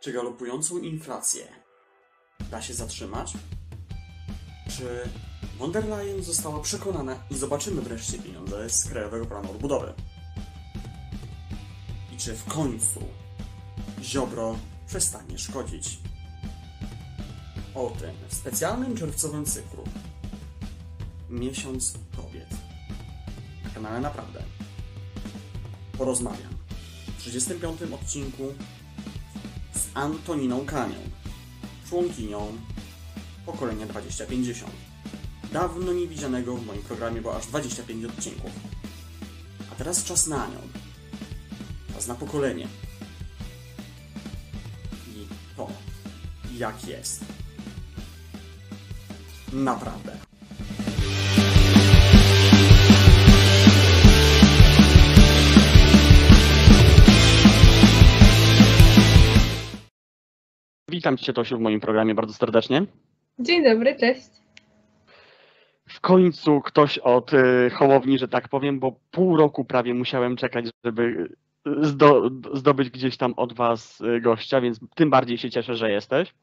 Czy galopującą inflację da się zatrzymać? Czy von der Leyen została przekonana i zobaczymy wreszcie pieniądze z Krajowego Planu Odbudowy? I czy w końcu Ziobro przestanie szkodzić? O tym w specjalnym czerwcowym cyklu Miesiąc Kobiet na kanale Naprawdę porozmawiam w 35. odcinku Antoniną Kanią, członkinią pokolenia 2050. Dawno niewidzianego w moim programie, bo aż 25 odcinków. A teraz czas na nią. Czas na pokolenie. I to, jak jest. Naprawdę. Witam Cię, Tosiu, w moim programie bardzo serdecznie. Dzień dobry, cześć. W końcu ktoś od y, Hołowni, że tak powiem, bo pół roku prawie musiałem czekać, żeby zdo, zdobyć gdzieś tam od Was y, gościa, więc tym bardziej się cieszę, że jesteś.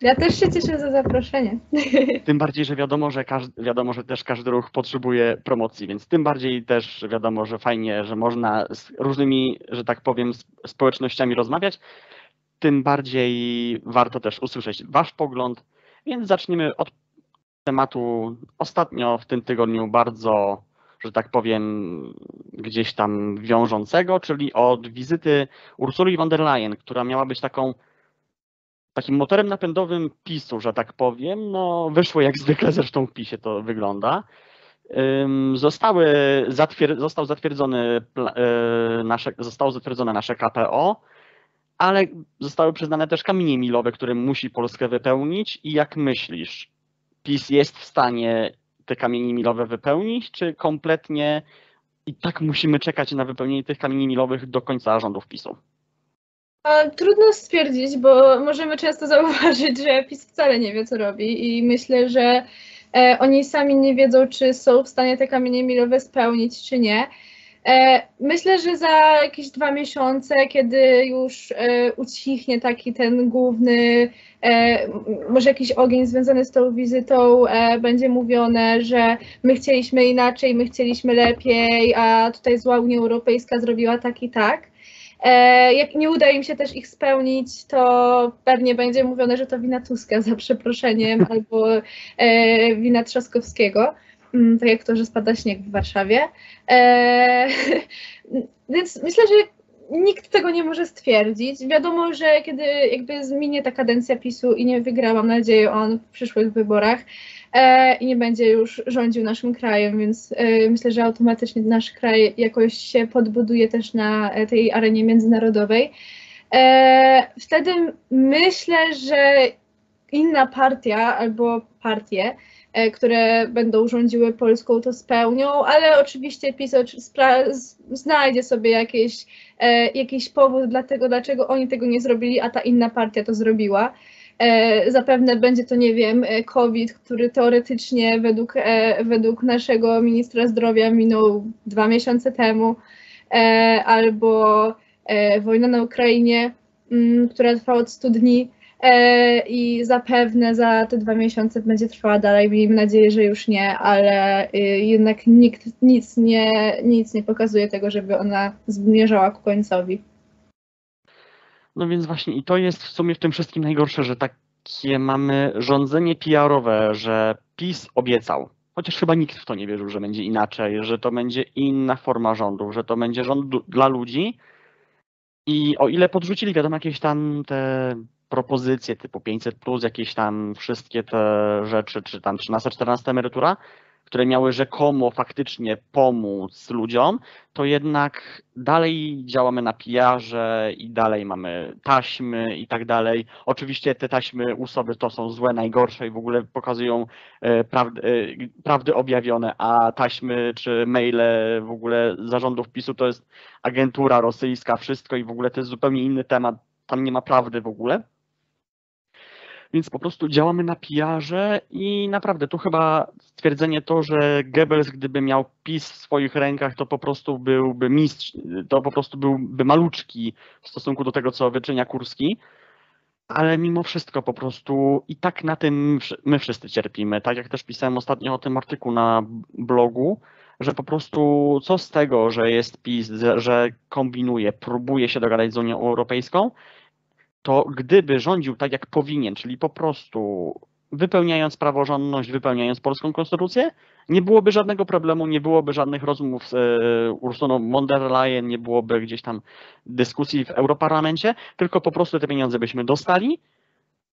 Ja też się cieszę za zaproszenie. Tym bardziej, że wiadomo, że każdy, wiadomo, że też każdy ruch potrzebuje promocji, więc tym bardziej też wiadomo, że fajnie, że można z różnymi, że tak powiem, społecznościami rozmawiać. Tym bardziej warto też usłyszeć Wasz pogląd, więc zaczniemy od tematu ostatnio w tym tygodniu bardzo, że tak powiem, gdzieś tam wiążącego, czyli od wizyty Ursuli von der Leyen, która miała być taką takim motorem napędowym PiSu, że tak powiem. No, wyszło jak zwykle, zresztą w PiSie to wygląda. Zostały zatwier- został zatwierdzony y, nasze, zostało zatwierdzone nasze KPO, ale zostały przyznane też kamienie milowe, które musi Polskę wypełnić. I jak myślisz, PiS jest w stanie te kamienie milowe wypełnić, czy kompletnie i tak musimy czekać na wypełnienie tych kamieni milowych do końca rządów PiSu? Trudno stwierdzić, bo możemy często zauważyć, że PiS wcale nie wie, co robi i myślę, że e, oni sami nie wiedzą, czy są w stanie te kamienie milowe spełnić, czy nie. E, myślę, że za jakieś dwa miesiące, kiedy już e, ucichnie taki ten główny, e, może jakiś ogień związany z tą wizytą, będzie mówione, że my chcieliśmy inaczej, my chcieliśmy lepiej, a tutaj zła Unia Europejska zrobiła tak i tak. Jak nie uda im się też ich spełnić, to pewnie będzie mówione, że to wina Tuska za przeproszeniem albo wina Trzaskowskiego. Mm, Tak jak to, że spada śnieg w Warszawie. E, Więc myślę, że nikt tego nie może stwierdzić. Wiadomo, że kiedy jakby zminie ta kadencja PiSu i nie wygra, mam nadzieję, on w przyszłych wyborach e, i nie będzie już rządził naszym krajem, więc e, myślę, że automatycznie nasz kraj jakoś się podbuduje też na e, tej arenie międzynarodowej. E, Wtedy myślę, że inna partia albo partie, które będą rządziły Polską, to spełnią, ale oczywiście PiS znajdzie sobie jakieś, e, jakiś powód dla tego, dlaczego oni tego nie zrobili, a ta inna partia to zrobiła. E, Zapewne będzie to, nie wiem, e, COVID, który teoretycznie według, e, według naszego ministra zdrowia minął dwa miesiące temu, e, albo e, wojna na Ukrainie, mm, która trwa od 100 dni e, i zapewne za te dwa miesiące będzie trwała dalej. Miejmy nadzieję, że już nie, ale y, jednak nikt nic nie, nic nie pokazuje tego, żeby ona zmierzała ku końcowi. No więc właśnie i to jest w sumie w tym wszystkim najgorsze, że takie mamy rządzenie PR-owe, że PiS obiecał, chociaż chyba nikt w to nie wierzył, że będzie inaczej, że to będzie inna forma rządu, że to będzie rząd dla ludzi i o ile podrzucili wiadomo jakieś tam te propozycje typu 500 plus, jakieś tam wszystkie te rzeczy, czy tam 13-14 emerytura, które miały rzekomo faktycznie pomóc ludziom, to jednak dalej działamy na PR-ze i dalej mamy taśmy i tak dalej. Oczywiście te taśmy usoby to są złe, najgorsze i w ogóle pokazują e, prawdy, e, prawdy objawione, a taśmy czy maile w ogóle zarządów PiSu to jest agentura rosyjska, wszystko i w ogóle to jest zupełnie inny temat. Tam nie ma prawdy w ogóle. Więc po prostu działamy na PR-ze i naprawdę tu chyba stwierdzenie to, że Goebbels gdyby miał PiS w swoich rękach, to po prostu byłby mistrz, to po prostu byłby maluczki w stosunku do tego, co wyczynia Kurski. Ale mimo wszystko po prostu i tak na tym my wszyscy cierpimy. Tak jak też pisałem ostatnio o tym artykuł na blogu, że po prostu co z tego, że jest PiS, że kombinuje, próbuje się dogadać z Unią Europejską, to gdyby rządził tak jak powinien, czyli po prostu wypełniając praworządność, wypełniając polską konstytucję, nie byłoby żadnego problemu, nie byłoby żadnych rozmów z e, Ursulą von der Leyen, nie byłoby gdzieś tam dyskusji w Europarlamencie, tylko po prostu te pieniądze byśmy dostali.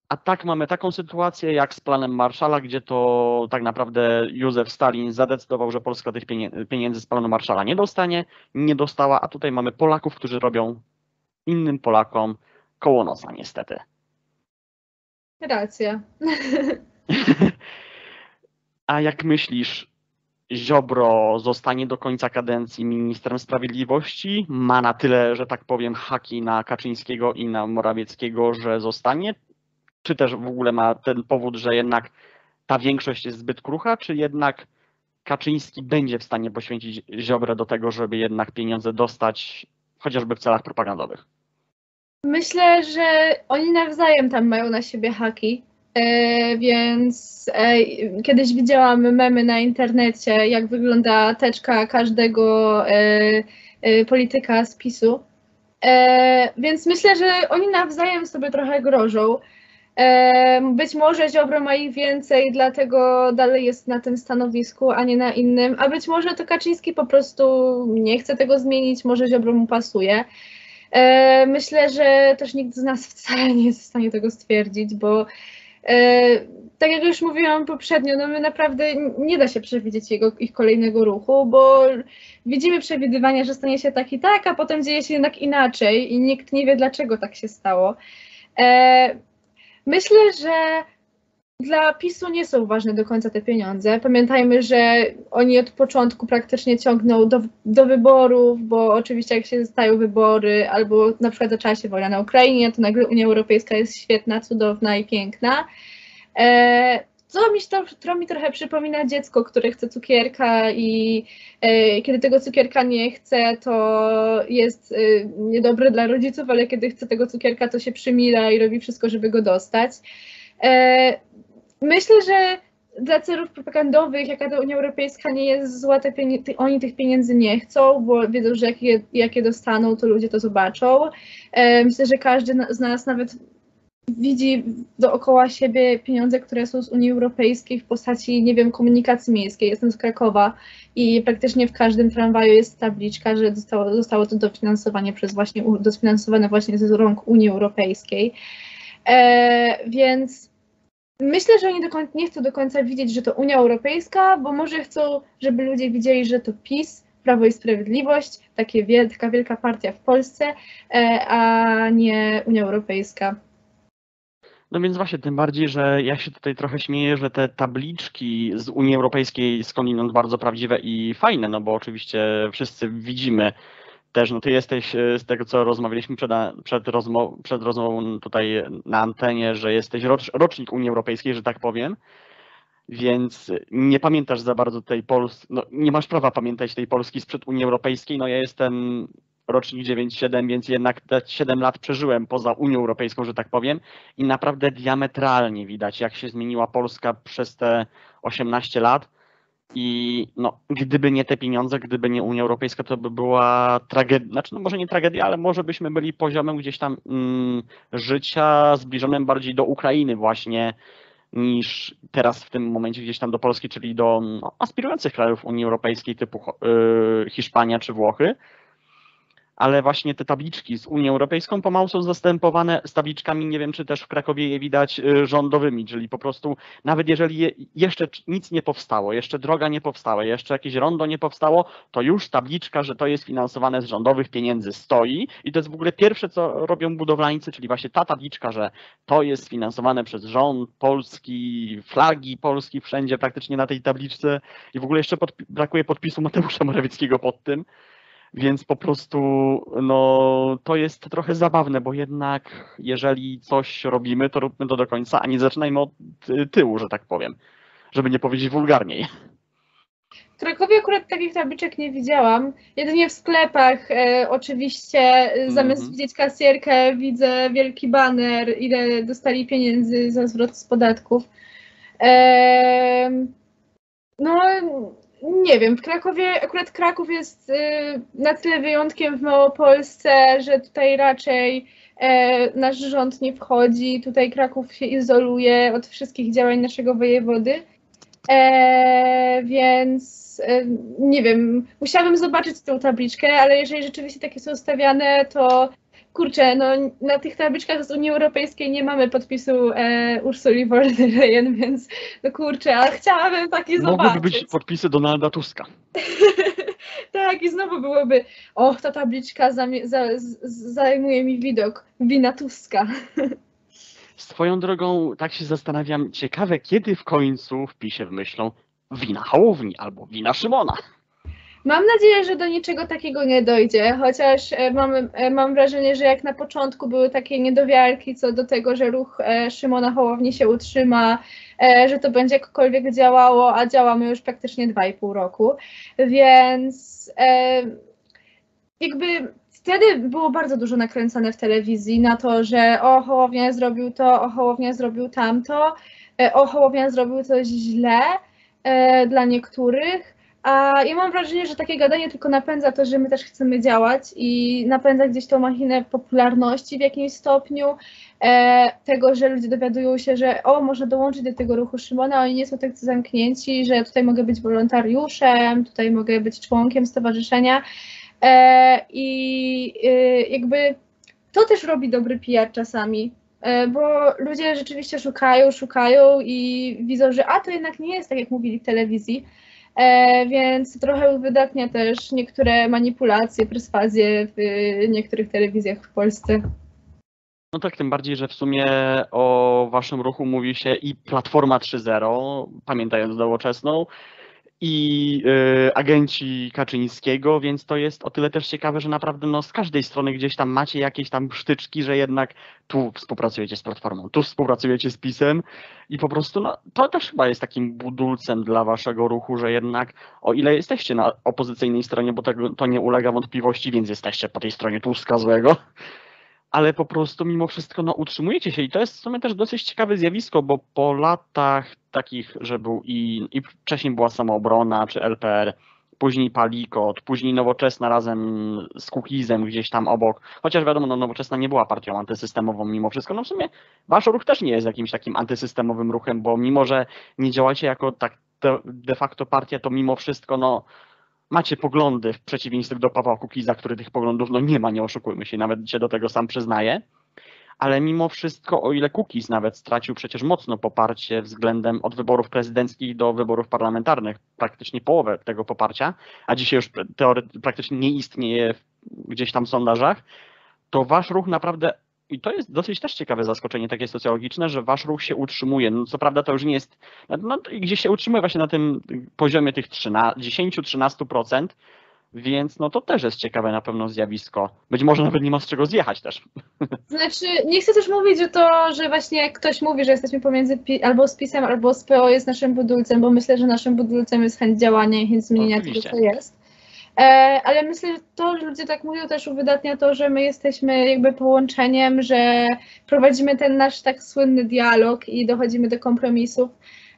A tak mamy taką sytuację jak z planem Marszala, gdzie to tak naprawdę Józef Stalin zadecydował, że Polska tych pieniędzy z planu Marszala nie dostanie, nie dostała, a tutaj mamy Polaków, którzy robią innym Polakom koło nosa niestety. Racja. A jak myślisz, Ziobro zostanie do końca kadencji ministrem sprawiedliwości? Ma na tyle, że tak powiem, haki na Kaczyńskiego i na Morawieckiego, że zostanie? Czy też w ogóle ma ten powód, że jednak ta większość jest zbyt krucha, czy jednak Kaczyński będzie w stanie poświęcić Ziobrę do tego, żeby jednak pieniądze dostać, chociażby w celach propagandowych? Myślę, że oni nawzajem tam mają na siebie haki, e, więc e, kiedyś widziałam memy na internecie, jak wygląda teczka każdego e, polityka z PiSu. Więc myślę, że oni nawzajem sobie trochę grożą. Być może Ziobro ma ich więcej, dlatego dalej jest na tym stanowisku, a nie na innym, a być może to Kaczyński po prostu nie chce tego zmienić, może Ziobro mu pasuje. E, myślę, że też nikt z nas wcale nie jest w stanie tego stwierdzić, bo e, tak jak już mówiłam poprzednio, no my naprawdę nie da się przewidzieć jego, ich kolejnego ruchu, bo widzimy przewidywania, że stanie się tak i tak, a potem dzieje się jednak inaczej i nikt nie wie, dlaczego tak się stało. E, myślę, że dla PiSu nie są ważne do końca te pieniądze. Pamiętajmy, że oni od początku praktycznie ciągną do, do wyborów, bo oczywiście jak się stają wybory, albo na przykład zaczęła się wojna na Ukrainie, to nagle Unia Europejska jest świetna, cudowna i piękna. E, co mi, to, to mi trochę przypomina dziecko, które chce cukierka i e, kiedy tego cukierka nie chce, to jest e, niedobre dla rodziców, ale kiedy chce tego cukierka, to się przymila i robi wszystko, żeby go dostać. E, Myślę, że dla celów propagandowych, jaka ta Unia Europejska nie jest zła, te oni tych pieniędzy nie chcą, bo wiedzą, że jak je, jak je dostaną, to ludzie to zobaczą. E, myślę, że każdy z nas nawet widzi dookoła siebie pieniądze, które są z Unii Europejskiej w postaci, nie wiem, komunikacji miejskiej. Jestem z Krakowa i praktycznie w każdym tramwaju jest tabliczka, że zostało, zostało to dofinansowanie przez właśnie, dofinansowane właśnie z rąk Unii Europejskiej. E, więc Myślę, że oni do końca, nie chcą do końca widzieć, że to Unia Europejska, bo może chcą, żeby ludzie widzieli, że to PiS, Prawo i Sprawiedliwość, takie wiel, taka wielka partia w Polsce, e, a nie Unia Europejska. No więc właśnie, tym bardziej, że ja się tutaj trochę śmieję, że te tabliczki z Unii Europejskiej skądinąd bardzo prawdziwe i fajne, no bo oczywiście wszyscy widzimy, też, no ty jesteś e, z tego, co rozmawialiśmy przed, przed, rozmo przed rozmową tutaj na antenie, że jesteś rocz, rocznik Unii Europejskiej, że tak powiem, więc nie pamiętasz za bardzo tej Polski, no nie masz prawa pamiętać tej Polski sprzed Unii Europejskiej, no ja jestem rocznik 9-7, więc jednak te 7 lat przeżyłem poza Unią Europejską, że tak powiem. I naprawdę diametralnie widać, jak się zmieniła Polska przez te 18 lat, i no, gdyby nie te pieniądze, gdyby nie Unia Europejska, to by była tragedia, znaczy no może nie tragedia, ale może byśmy byli poziomem gdzieś tam mm, życia zbliżonym bardziej do Ukrainy właśnie niż teraz w tym momencie gdzieś tam do Polski, czyli do no, aspirujących krajów Unii Europejskiej typu y, Hiszpania czy Włochy ale właśnie te tabliczki z Unią Europejską pomału są zastępowane z tabliczkami, nie wiem czy też w Krakowie je widać, y, rządowymi, czyli po prostu nawet jeżeli jeszcze nic nie powstało, jeszcze droga nie powstała, jeszcze jakieś rondo nie powstało, to już tabliczka, że to jest finansowane z rządowych pieniędzy stoi i to jest w ogóle pierwsze, co robią budowlańcy, czyli właśnie ta tabliczka, że to jest finansowane przez rząd polski, flagi Polski wszędzie praktycznie na tej tabliczce i w ogóle jeszcze pod, brakuje podpisu Mateusza Morawieckiego pod tym, Więc po prostu no, to jest trochę zabawne, bo jednak jeżeli coś robimy, to róbmy to do końca, a nie zaczynajmy od tyłu, że tak powiem, żeby nie powiedzieć wulgarniej. W Krakowie akurat takich tabliczek nie widziałam. Jedynie w sklepach e, oczywiście e, zamiast Mhm. widzieć kasjerkę widzę wielki baner, ile dostali pieniędzy za zwrot z podatków. Em, no nie wiem, w Krakowie, akurat Kraków jest e, na tyle wyjątkiem w Małopolsce, że tutaj raczej e, nasz rząd nie wchodzi, tutaj Kraków się izoluje od wszystkich działań naszego wojewody. E, więc e, nie wiem, musiałabym zobaczyć tę tabliczkę, ale jeżeli rzeczywiście takie są stawiane, to kurczę, no na tych tabliczkach z Unii Europejskiej nie mamy podpisu e, Ursuli von der Leyen, więc no kurczę, ale chciałabym taki Mogłyby zobaczyć. być podpisy Donalda Tuska. tak, i znowu byłoby, och, ta tabliczka zamie- za, z- zajmuje mi widok wina Tuska. Swoją drogą, tak się zastanawiam, ciekawe kiedy w końcu w PiSie wymyślą wina Hołowni albo wina Szymona. Mam nadzieję, że do niczego takiego nie dojdzie, chociaż e, mam, e, mam wrażenie, że jak na początku były takie niedowiarki co do tego, że ruch e, Szymona Hołowni się utrzyma, że to będzie jakkolwiek działało, a działamy już praktycznie dwa i pół roku, więc jakby wtedy było bardzo dużo nakręcane w telewizji na to, że o Hołownia zrobił to, o Hołownia zrobił tamto, o Hołownia zrobił coś źle dla niektórych, a ja mam wrażenie, że takie gadanie tylko napędza to, że my też chcemy działać i napędza gdzieś tą machinę popularności w jakimś stopniu, e, tego, że ludzie dowiadują się, że o, można dołączyć do tego ruchu Szymona, oni nie są tak zamknięci, że tutaj mogę być wolontariuszem, tutaj mogę być członkiem stowarzyszenia e, i e, jakby to też robi dobry PR czasami. e, Bo ludzie rzeczywiście szukają, szukają i widzą, że a to jednak nie jest tak, jak mówili w telewizji, więc trochę uwydatnia też niektóre manipulacje, perswazje w y, niektórych telewizjach w Polsce. No tak, tym bardziej, że w sumie o waszym ruchu mówi się i Platforma 3.0, pamiętając nowoczesną, i y, agenci Kaczyńskiego, więc to jest o tyle też ciekawe, że naprawdę no, z każdej strony gdzieś tam macie jakieś tam sztyczki, że jednak tu współpracujecie z Platformą, tu współpracujecie z PiSem i po prostu no, to też chyba jest takim budulcem dla waszego ruchu, że jednak o ile jesteście na opozycyjnej stronie, bo tego, to nie ulega wątpliwości, więc jesteście po tej stronie Tuska złego, ale po prostu mimo wszystko no, utrzymujecie się i to jest w sumie też dosyć ciekawe zjawisko, bo po latach takich, że był i, i wcześniej była samoobrona czy LPR, później Palikot, później Nowoczesna razem z Kukizem gdzieś tam obok, chociaż wiadomo, no, Nowoczesna nie była partią antysystemową mimo wszystko, no w sumie wasz ruch też nie jest jakimś takim antysystemowym ruchem, bo mimo, że nie działacie jako tak de, facto partia, to mimo wszystko no macie poglądy w przeciwieństwie do Pawła Kukiza, który tych poglądów no nie ma, nie oszukujmy się, nawet się do tego sam przyznaje. Ale mimo wszystko, o ile Kukiz nawet stracił przecież mocno poparcie względem od wyborów prezydenckich do wyborów parlamentarnych, praktycznie połowę tego poparcia, a dzisiaj już teoretycznie praktycznie nie istnieje gdzieś tam w sondażach, to wasz ruch naprawdę i to jest dosyć też ciekawe zaskoczenie takie socjologiczne, że wasz ruch się utrzymuje. No, co prawda to już nie jest, no, gdzieś się utrzymuje właśnie na tym poziomie tych 10-13%, więc no to też jest ciekawe na pewno zjawisko. Być może nawet nie ma z czego zjechać też. Znaczy, nie chcę też mówić, że to, że właśnie jak ktoś mówi, że jesteśmy pomiędzy pi- albo z PiSem, albo z PO jest naszym budulcem, bo myślę, że naszym budulcem jest chęć działania i chęć zmienienia Oczywiście. tego, co jest. E, ale myślę, że to, że ludzie tak mówią, też uwydatnia to, że my jesteśmy jakby połączeniem, że prowadzimy ten nasz tak słynny dialog i dochodzimy do kompromisów,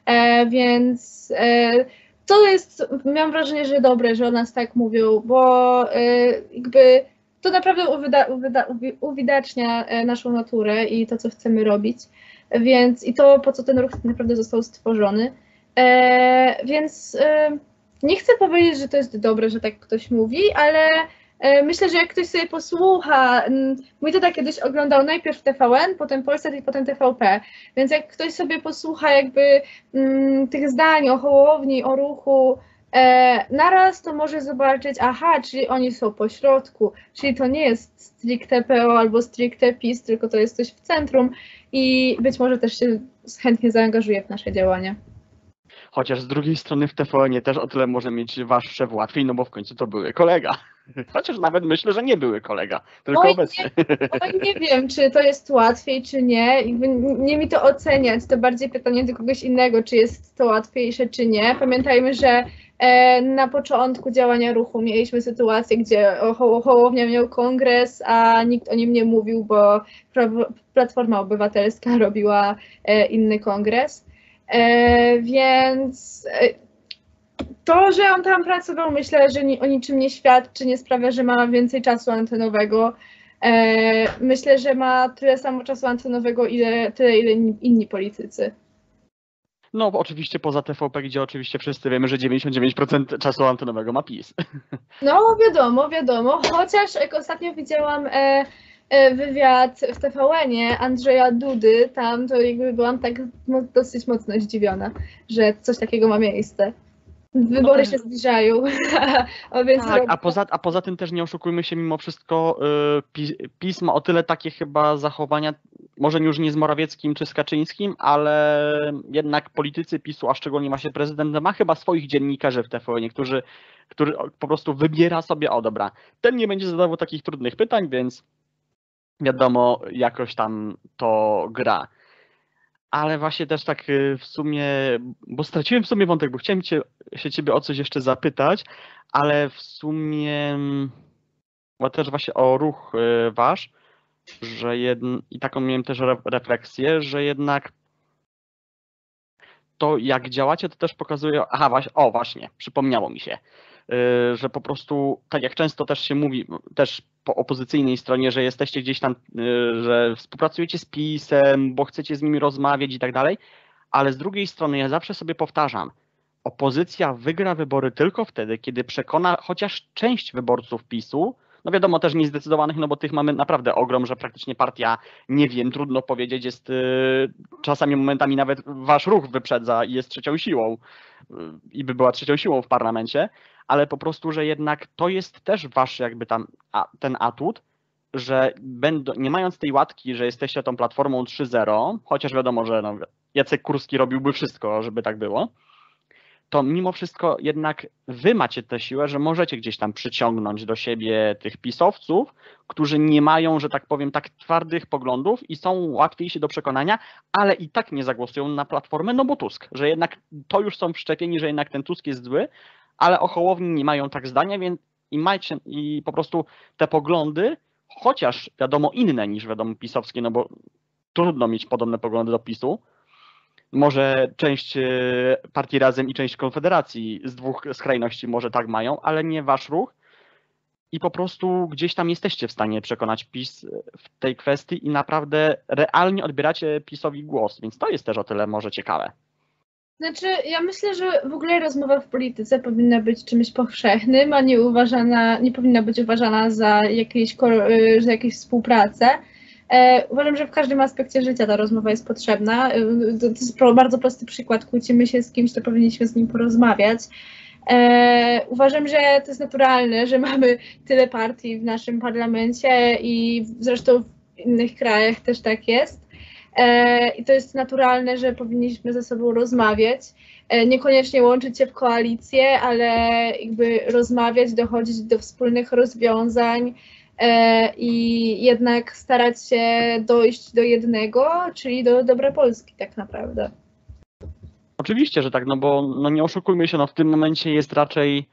e, więc e, to jest, mam wrażenie, że dobre, że o nas tak mówią, bo jakby to naprawdę uwyda, uwyda, uwi- uwidacznia naszą naturę i to, co chcemy robić, więc i to, po co ten ruch tak naprawdę został stworzony. Więc nie chcę powiedzieć, że to jest dobre, że tak ktoś mówi, ale e, myślę, że jak ktoś sobie posłucha, mój tata kiedyś oglądał najpierw TVN, potem Polsat i potem TVP, więc jak ktoś sobie posłucha jakby mm, tych zdań o Hołowni, o ruchu, e, naraz to może zobaczyć, aha, czyli oni są po środku, czyli to nie jest stricte PO albo stricte PiS, tylko to jest coś w centrum i być może też się chętnie zaangażuje w nasze działania. Chociaż z drugiej strony w TVN też o tyle może mieć wasz szef łatwiej, no bo w końcu to były kolega. Chociaż nawet myślę, że nie były kolega, tylko Oj, obecny. Oj, nie wiem, czy to jest łatwiej, czy nie. Nie mi to oceniać. To bardziej pytanie do kogoś innego, czy jest to łatwiejsze, czy nie. Pamiętajmy, że e, na początku działania ruchu mieliśmy sytuację, gdzie Ho- Hołownia miał kongres, a nikt o nim nie mówił, bo Platforma Obywatelska robiła e, inny kongres. E, więc e, to, że on tam pracował, myślę, że o niczym nie świadczy, nie sprawia, że ma więcej czasu antenowego. E, myślę, że ma tyle samo czasu antenowego, ile, tyle ile inni- politycy. No oczywiście poza TVP, gdzie oczywiście wszyscy wiemy, że 99% czasu antenowego ma PiS. No wiadomo, wiadomo, chociaż jak ostatnio widziałam wywiad w TVN-ie Andrzeja Dudy, tam to jakby byłam tak mo- dosyć mocno zdziwiona, że coś takiego ma miejsce. Wybory też- się zbliżają, a więc Tak, a poza, a poza tym też nie oszukujmy się, mimo wszystko y, PiS ma o tyle takie chyba zachowania, może już nie z Morawieckim czy z Kaczyńskim, ale jednak politycy PiSu, a szczególnie właśnie prezydent, ma chyba swoich dziennikarzy w TVN, którzy, który po prostu wybiera sobie, o dobra, ten nie będzie zadawał takich trudnych pytań, więc wiadomo, jakoś tam to gra. Ale właśnie też tak y, w sumie, bo straciłem w sumie wątek, bo chciałem cię, się ciebie o coś jeszcze zapytać, ale w sumie, mm, bo też właśnie o ruch y, wasz, że jedn, i taką miałem też re, refleksję, że jednak to jak działacie, to też pokazuje, aha o właśnie, przypomniało mi się, że po prostu, tak jak często też się mówi, też po opozycyjnej stronie, że jesteście gdzieś tam, y, że współpracujecie z PiSem, bo chcecie z nimi rozmawiać i tak dalej, ale z drugiej strony ja zawsze sobie powtarzam, opozycja wygra wybory tylko wtedy, kiedy przekona chociaż część wyborców PiSu, no wiadomo też niezdecydowanych, no bo tych mamy naprawdę ogrom, że praktycznie partia, nie wiem, trudno powiedzieć, jest y, czasami momentami nawet wasz ruch wyprzedza i jest trzecią siłą y, i by była trzecią siłą w parlamencie, ale po prostu, że jednak to jest też wasz jakby tam a, ten atut, że będą, nie mając tej łatki, że jesteście tą platformą 3.0, chociaż wiadomo, że no, Jacek Kurski robiłby wszystko, żeby tak było, to mimo wszystko jednak wy macie tę siłę, że możecie gdzieś tam przyciągnąć do siebie tych pisowców, którzy nie mają, że tak powiem, tak twardych poglądów i są łatwiejsi do przekonania, ale i tak nie zagłosują na platformę, no bo Tusk, że jednak to już są wszczepieni, że jednak ten Tusk jest zły, ale o Hołowni nie mają tak zdania, więc i macie i po prostu te poglądy, chociaż wiadomo inne niż wiadomo pisowskie, no bo trudno mieć podobne poglądy do PiSu, może część e, partii Razem i część Konfederacji z dwóch skrajności może tak mają, ale nie wasz ruch. I po prostu gdzieś tam jesteście w stanie przekonać PiS w tej kwestii i naprawdę realnie odbieracie PiSowi głos, więc to jest też o tyle może ciekawe. Znaczy, ja myślę, że w ogóle rozmowa w polityce powinna być czymś powszechnym, a nie uważana, nie powinna być uważana za jakieś, y, za jakieś współpracę. E, uważam, że w każdym aspekcie życia ta rozmowa jest potrzebna. E, To, jest bardzo prosty przykład. Kłócimy się z kimś, to powinniśmy z nim porozmawiać. E, uważam, że to jest naturalne, że mamy tyle partii w naszym parlamencie i zresztą w innych krajach też tak jest. E, I to jest naturalne, że powinniśmy ze sobą rozmawiać. E, Niekoniecznie łączyć się w koalicję, ale jakby rozmawiać, dochodzić do wspólnych rozwiązań e, i jednak starać się dojść do jednego, czyli do dobra Polski tak naprawdę. Oczywiście, że tak, no bo no nie oszukujmy się, no w tym momencie jest raczej,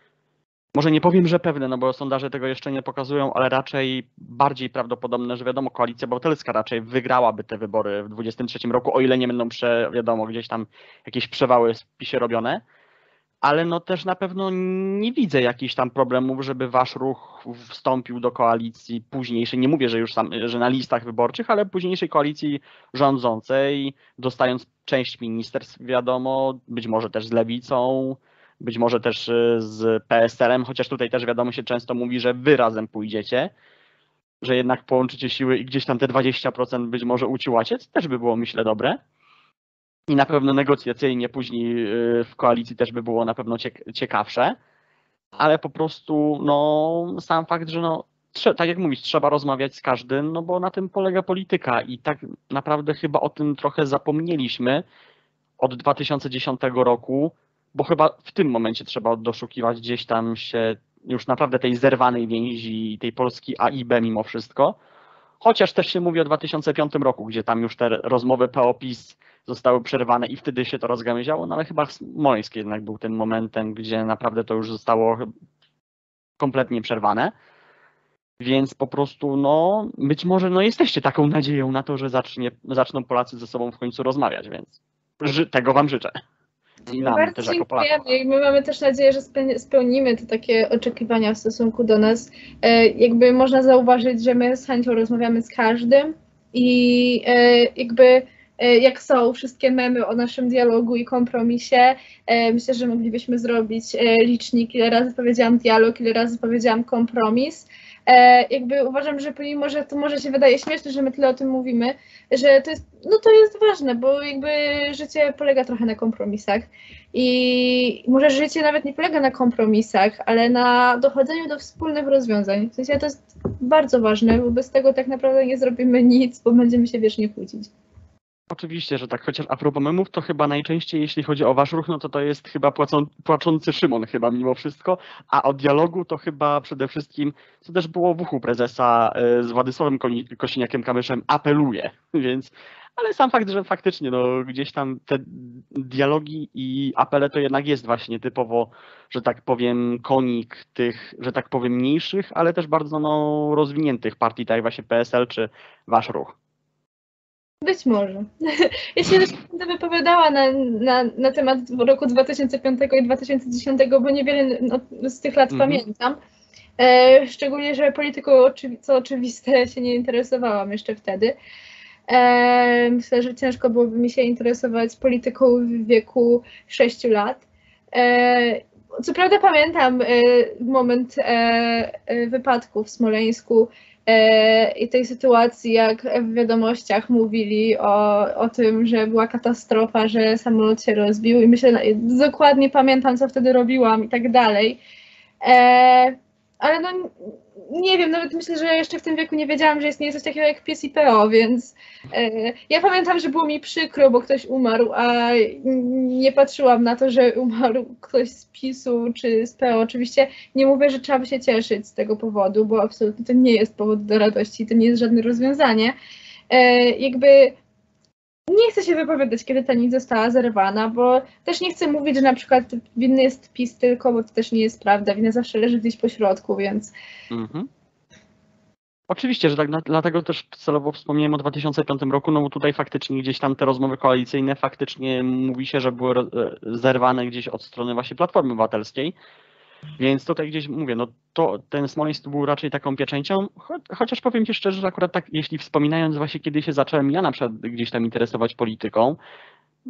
może nie powiem, że pewne, no bo sondaże tego jeszcze nie pokazują, ale raczej bardziej prawdopodobne, że wiadomo, koalicja obywatelska raczej wygrałaby te wybory w 2023 roku, o ile nie będą, prze, wiadomo, gdzieś tam jakieś przewały w PiSie robione. Ale no też na pewno nie widzę jakichś tam problemów, żeby wasz ruch wstąpił do koalicji późniejszej. Nie mówię, że już sam, że na listach wyborczych, ale późniejszej koalicji rządzącej, dostając część ministerstw, wiadomo, być może też z lewicą, być może też y, z PSL-em, chociaż tutaj też wiadomo się często mówi, że wy razem pójdziecie, że jednak połączycie siły i gdzieś tam te 20% być może uciłacie, co też by było myślę dobre. I na pewno negocjacyjnie później y, w koalicji też by było na pewno ciek- ciekawsze, ale po prostu no sam fakt, że no tak jak mówisz, trzeba rozmawiać z każdym, no bo na tym polega polityka i tak naprawdę chyba o tym trochę zapomnieliśmy od 2010 roku, bo chyba w tym momencie trzeba doszukiwać gdzieś tam się już naprawdę tej zerwanej więzi tej Polski A i B mimo wszystko. Chociaż też się mówi o 2005 roku, gdzie tam już te rozmowy PO-PiS zostały przerwane i wtedy się to rozgałęziało, no ale chyba Smoleńsk jednak był tym momentem, gdzie naprawdę to już zostało kompletnie przerwane. Więc po prostu, no, być może no, jesteście taką nadzieją na to, że zacznie, zaczną Polacy ze sobą w końcu rozmawiać, więc tego Wam życzę. I nam Bardzo też jako dziękujemy i my mamy też nadzieję, że speł- spełnimy te takie oczekiwania w stosunku do nas. E, jakby można zauważyć, że my z chęcią rozmawiamy z każdym i e, jakby e, jak są wszystkie memy o naszym dialogu i kompromisie, e, myślę, że moglibyśmy zrobić e, licznik, ile razy powiedziałam dialog, ile razy powiedziałam kompromis. E, jakby uważam, że pomimo, że to może się wydaje śmieszne, że my tyle o tym mówimy, że to jest, no to jest ważne, bo jakby życie polega trochę na kompromisach. I może życie nawet nie polega na kompromisach, ale na dochodzeniu do wspólnych rozwiązań. W sensie to jest bardzo ważne, bo bez tego tak naprawdę nie zrobimy nic, bo będziemy się wiecznie kłócić. Oczywiście, że tak, chociaż a propos memów, to chyba najczęściej, jeśli chodzi o wasz ruch, no to to jest chyba płacą, płaczący Szymon chyba mimo wszystko, a o dialogu to chyba przede wszystkim, co też było w uchu prezesa e, z Władysławem Kosiniakiem-Kamyszem, apeluje, więc, ale sam fakt, że faktycznie no, gdzieś tam te dialogi i apele to jednak jest właśnie typowo, że tak powiem, konik tych, że tak powiem, mniejszych, ale też bardzo no, rozwiniętych partii, tak jak właśnie PSL czy wasz ruch. Być może. Ja się też będę wypowiadała na, na, na temat roku 2005 i 2010, bo niewiele z tych lat Mhm. pamiętam. E, szczególnie, że polityką, co oczywiste, się nie interesowałam jeszcze wtedy. E, myślę, że ciężko byłoby mi się interesować polityką w wieku 6 lat. E, co prawda pamiętam e, moment e, e, wypadku w Smoleńsku, i tej sytuacji, jak w wiadomościach mówili o, o tym, że była katastrofa, że samolot się rozbił i myślę, dokładnie pamiętam, co wtedy robiłam i tak dalej. E, ale no nie wiem, nawet myślę, że jeszcze w tym wieku nie wiedziałam, że istnieje coś takiego jak pies i PO, więc e, ja pamiętam, że było mi przykro, bo ktoś umarł, a nie patrzyłam na to, że umarł ktoś z PiSu czy z PO. Oczywiście nie mówię, że trzeba by się cieszyć z tego powodu, bo absolutnie to nie jest powód do radości, to nie jest żadne rozwiązanie. E, jakby nie chcę się wypowiadać, kiedy ta nic została zerwana, bo też nie chcę mówić, że na przykład winny jest PiS tylko, bo to też nie jest prawda. Wina zawsze leży gdzieś po środku, więc Mhm. Oczywiście, że tak, dlatego też celowo wspomniałem o 2005 roku, no bo tutaj faktycznie gdzieś tam te rozmowy koalicyjne faktycznie mówi się, że były e, zerwane gdzieś od strony właśnie Platformy Obywatelskiej, więc tutaj gdzieś mówię, no to ten Smoleńsk był raczej taką pieczęcią, cho- chociaż powiem Ci szczerze, że akurat tak, jeśli wspominając właśnie kiedy się zacząłem ja na przykład gdzieś tam interesować polityką,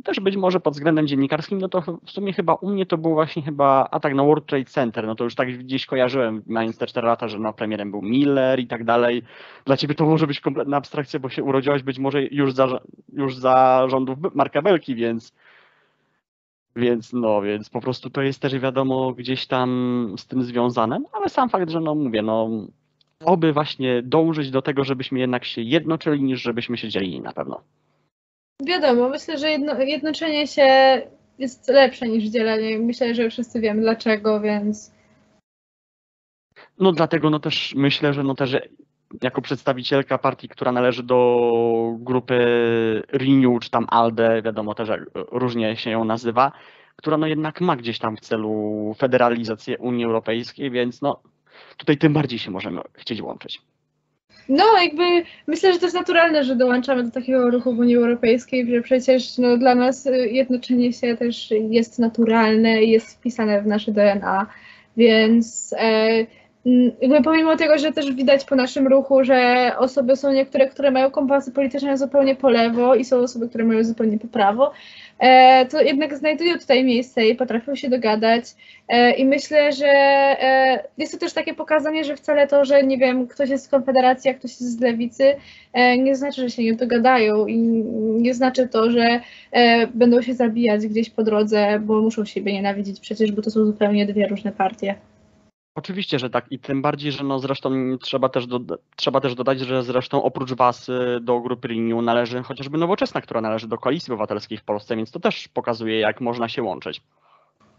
też być może pod względem dziennikarskim, no to w sumie chyba u mnie to był właśnie chyba atak na World Trade Center, no to już tak gdzieś kojarzyłem, mając te 4 lata, że no premierem był Miller i tak dalej. Dla ciebie to może być kompletna abstrakcja, bo się urodziłaś być może już za, już za rządów Marka Belki, więc więc no, więc po prostu to jest też wiadomo gdzieś tam z tym związane, ale sam fakt, że no mówię, no oby właśnie dążyć do tego, żebyśmy jednak się jednoczyli, niż żebyśmy się dzielili na pewno. wiadomo, myślę, że jedno, jednoczenie się jest lepsze niż dzielenie. Myślę, że wszyscy wiemy dlaczego, więc No dlatego no też myślę, że no też jako przedstawicielka partii, która należy do grupy Renew czy tam ALDE, wiadomo też różnie się ją nazywa, która no jednak ma gdzieś tam w celu federalizację Unii Europejskiej, więc no tutaj tym bardziej się możemy chcieć łączyć. No, jakby myślę, że to jest naturalne, że dołączamy do takiego ruchu w Unii Europejskiej, że przecież no, dla nas y, jednoczenie się też jest naturalne i jest wpisane w nasze DNA, więc e, jakby pomimo tego, że też widać po naszym ruchu, że osoby są niektóre, które mają kompasy polityczne zupełnie po lewo i są osoby, które mają zupełnie po prawo, e, to jednak znajdują tutaj miejsce i potrafią się dogadać. E, I myślę, że e, jest to też takie pokazanie, że wcale to, że nie wiem, ktoś jest z Konfederacji, a ktoś jest z Lewicy, nie znaczy, że się nie dogadają i nie znaczy to, że będą się zabijać gdzieś po drodze, bo muszą siebie nienawidzić przecież, bo to są zupełnie dwie różne partie. Oczywiście, że tak i tym bardziej, że no zresztą trzeba też, doda- trzeba też dodać, że zresztą oprócz Was y, do grupy Renew należy chociażby Nowoczesna, która należy do Koalicji Obywatelskiej w Polsce, więc to też pokazuje jak można się łączyć.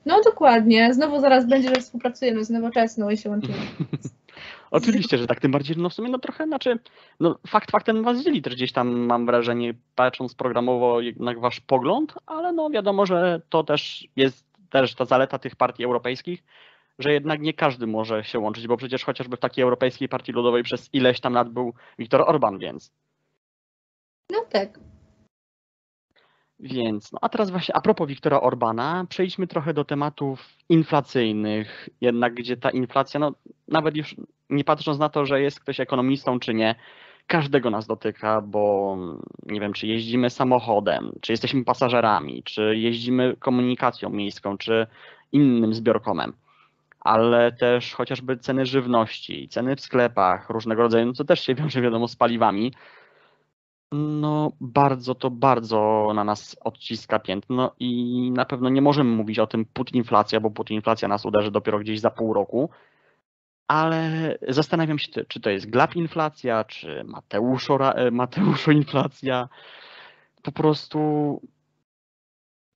No dokładnie. Znowu zaraz będzie, że współpracujemy z nowoczesną i się łączymy. Oczywiście, że tak, tym bardziej, no w sumie no trochę, znaczy, no fakt faktem was dzieli też gdzieś tam, mam wrażenie, patrząc programowo jednak wasz pogląd, ale no wiadomo, że to też jest też ta zaleta tych partii europejskich, że jednak nie każdy może się łączyć, bo przecież chociażby w takiej Europejskiej Partii Ludowej przez ileś tam lat był Viktor Orban, więc. No tak. Więc, no a teraz właśnie a propos Wiktora Orbana, przejdźmy trochę do tematów inflacyjnych, jednak gdzie ta inflacja, no nawet już nie patrząc na to, że jest ktoś ekonomistą czy nie, każdego nas dotyka, bo nie wiem, czy jeździmy samochodem, czy jesteśmy pasażerami, czy jeździmy komunikacją miejską, czy innym zbiorkomem, ale też chociażby ceny żywności, ceny w sklepach różnego rodzaju, no co też się wiąże wiadomo z paliwami, no, bardzo to bardzo na nas odciska piętno i na pewno nie możemy mówić o tym putinflacja, bo putinflacja nas uderzy dopiero gdzieś za pół roku. Ale zastanawiam się, czy to jest glap inflacja, czy Mateuszo, e, Mateuszo inflacja. Po prostu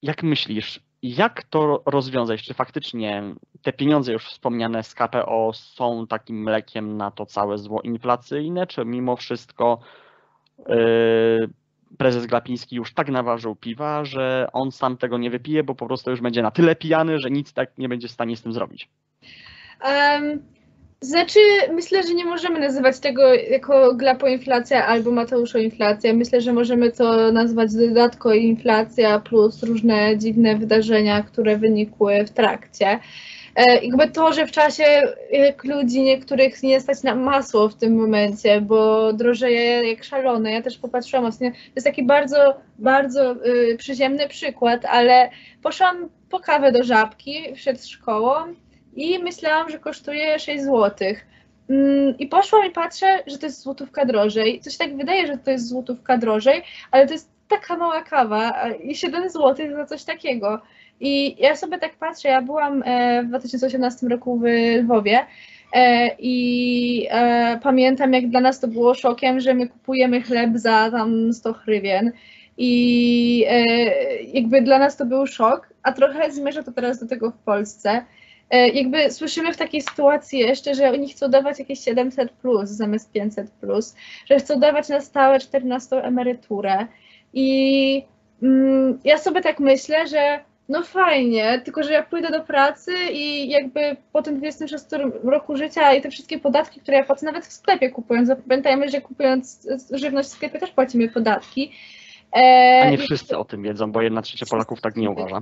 jak myślisz, jak to rozwiązać? Czy faktycznie te pieniądze już wspomniane z KPO są takim mlekiem na to całe zło inflacyjne, czy mimo wszystko Yy, prezes Glapiński już tak naważył piwa, że on sam tego nie wypije, bo po prostu już będzie na tyle pijany, że nic tak nie będzie w stanie z tym zrobić. Um, znaczy, myślę, że nie możemy nazywać tego jako glapoinflacja albo Mateuszoinflacja. Myślę, że możemy to nazwać dodatkowo inflacja plus różne dziwne wydarzenia, które wynikły w trakcie. E, jakby to, że w czasie ludzi niektórych nie stać na masło w tym momencie, bo drożeje jak szalone. Ja też popatrzyłam ostatnio, to jest taki bardzo, bardzo y, przyziemny przykład, ale poszłam po kawę do Żabki przed szkołą i myślałam, że kosztuje 6 zł. Mm, I poszłam i patrzę, że to jest złotówka drożej. Coś tak wydaje, że to jest złotówka drożej, ale to jest taka mała kawa i 7 zł za coś takiego. I ja sobie tak patrzę, ja byłam e, w 2018 roku w Lwowie e, i e, pamiętam, jak dla nas to było szokiem, że my kupujemy chleb za tam 100 hrywien. I jakby dla nas to był szok, a trochę zmierza to teraz do tego w Polsce. Jakby słyszymy w takiej sytuacji jeszcze, że oni chcą dawać jakieś 700 plus zamiast 500 plus, że chcą dawać na stałe 14 emeryturę. I mm, ja sobie tak myślę, że no fajnie, tylko że ja pójdę do pracy i jakby po tym 26 roku życia i te wszystkie podatki, które ja płacę, nawet w sklepie kupując, pamiętajmy, że kupując żywność w sklepie też płacimy podatki. E, A nie wszyscy o tym wiedzą, bo jedna trzecia Polaków tak nie uważa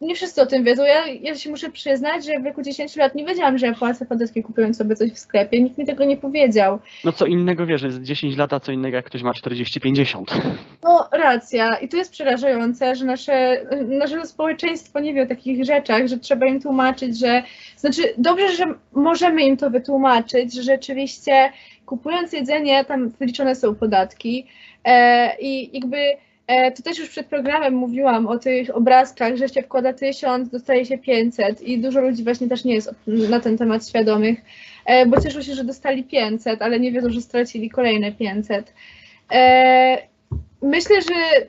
nie wszyscy o tym wiedzą. Ja, ja się muszę przyznać, że w wieku 10 lat nie wiedziałam, że ja płacę podatki kupując sobie coś w sklepie. Nikt mi tego nie powiedział. No co innego wiesz, jest 10 lat, a co innego jak ktoś ma 40-50. No racja. I to jest przerażające, że nasze, nasze społeczeństwo nie wie o takich rzeczach, że trzeba im tłumaczyć, że... Znaczy dobrze, że możemy im to wytłumaczyć, że rzeczywiście kupując jedzenie tam wyliczone są podatki e, i jakby to też już przed programem mówiłam o tych obrazkach, że się wkłada 1000, dostaje się 500 i dużo ludzi właśnie też nie jest na ten temat świadomych, e, bo cieszą się, że dostali 500, ale nie wiedzą, że stracili kolejne 500. E, myślę, że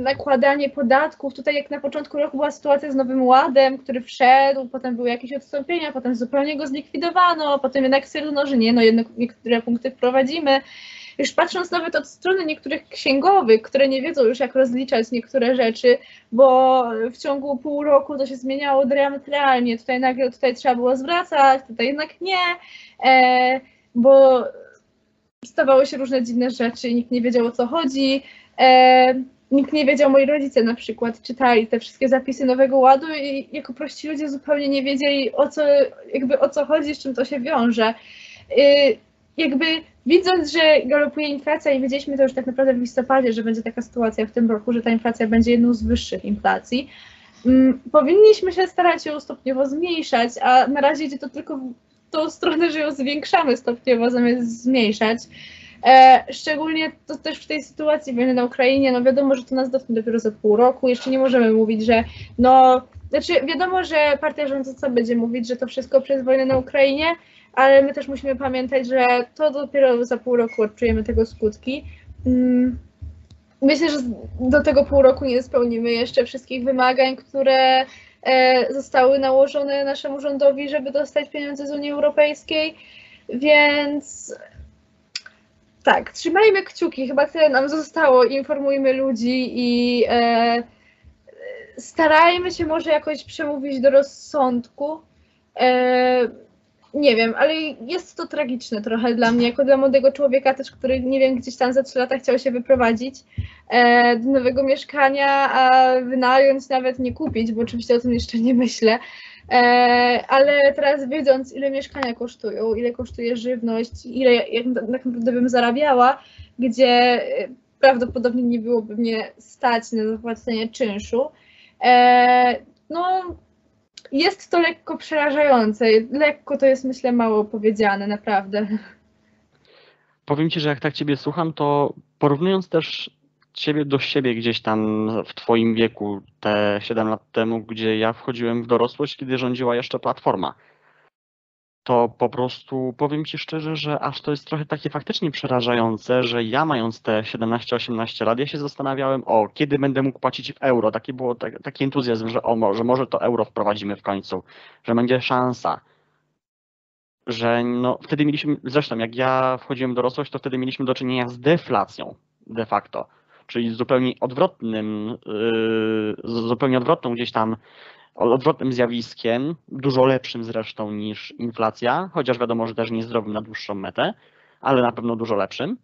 nakładanie podatków, tutaj jak na początku roku była sytuacja z Nowym Ładem, który wszedł, potem były jakieś odstąpienia, potem zupełnie go zlikwidowano, potem jednak stwierdzono, że nie, no jednak niektóre punkty wprowadzimy już patrząc nawet od strony niektórych księgowych, które nie wiedzą już jak rozliczać niektóre rzeczy, bo w ciągu pół roku to się zmieniało diametralnie, tutaj nagle tutaj trzeba było zwracać, tutaj jednak nie, e, bo stawały się różne dziwne rzeczy, nikt nie wiedział o co chodzi. E, nikt nie wiedział, moi rodzice na przykład czytali te wszystkie zapisy Nowego Ładu i jako prości ludzie zupełnie nie wiedzieli o co, jakby o co chodzi, z czym to się wiąże. Jakby widząc, że galopuje inflacja i wiedzieliśmy to już tak naprawdę w listopadzie, że będzie taka sytuacja w tym roku, że ta inflacja będzie jedną z wyższych inflacji, mm, powinniśmy się starać ją stopniowo zmniejszać, a na razie idzie to tylko w tą stronę, że ją zwiększamy stopniowo zamiast zmniejszać. E, szczególnie to też w tej sytuacji wojny na Ukrainie, no wiadomo, że to nas dotknie dopiero za pół roku, jeszcze nie możemy mówić, że no, znaczy wiadomo, że partia rządząca będzie mówić, że to wszystko przez wojnę na Ukrainie, ale my też musimy pamiętać, że to dopiero za pół roku odczujemy tego skutki. Mm, myślę, że do tego pół roku nie spełnimy jeszcze wszystkich wymagań, które e, zostały nałożone naszemu rządowi, żeby dostać pieniądze z Unii Europejskiej, więc tak, trzymajmy kciuki, chyba tyle nam zostało, informujmy ludzi i e, starajmy się może jakoś przemówić do rozsądku. E, nie wiem, ale jest to tragiczne trochę dla mnie, jako dla młodego człowieka też, który nie wiem, gdzieś tam za trzy lata chciał się wyprowadzić e, do nowego mieszkania, a wynająć nawet nie kupić, bo oczywiście o tym jeszcze nie myślę. E, ale teraz wiedząc, ile mieszkania kosztują, ile kosztuje żywność, ile jak tak naprawdę bym zarabiała, gdzie e, prawdopodobnie nie byłoby mnie stać na zapłacenie czynszu, e, no jest to lekko przerażające. Lekko to jest, myślę, mało powiedziane, naprawdę. Powiem ci, że jak tak ciebie słucham, to porównując też ciebie do siebie gdzieś tam w twoim wieku, te 7 lat temu, gdzie ja wchodziłem w dorosłość, kiedy rządziła jeszcze Platforma, to po prostu powiem ci szczerze, że aż to jest trochę takie faktycznie przerażające, że ja mając te 17-18 lat, ja się zastanawiałem, o, kiedy będę mógł płacić w euro. Taki było tak, taki entuzjazm, że o, że może to euro wprowadzimy w końcu, że będzie szansa. Że no, wtedy mieliśmy, zresztą jak ja wchodziłem w dorosłość, to wtedy mieliśmy do czynienia z deflacją de facto, czyli zupełnie odwrotnym, yy, zupełnie odwrotną gdzieś tam odwrotnym zjawiskiem, dużo lepszym zresztą niż inflacja, chociaż wiadomo, że też niezdrowym na dłuższą metę, ale na pewno dużo lepszym.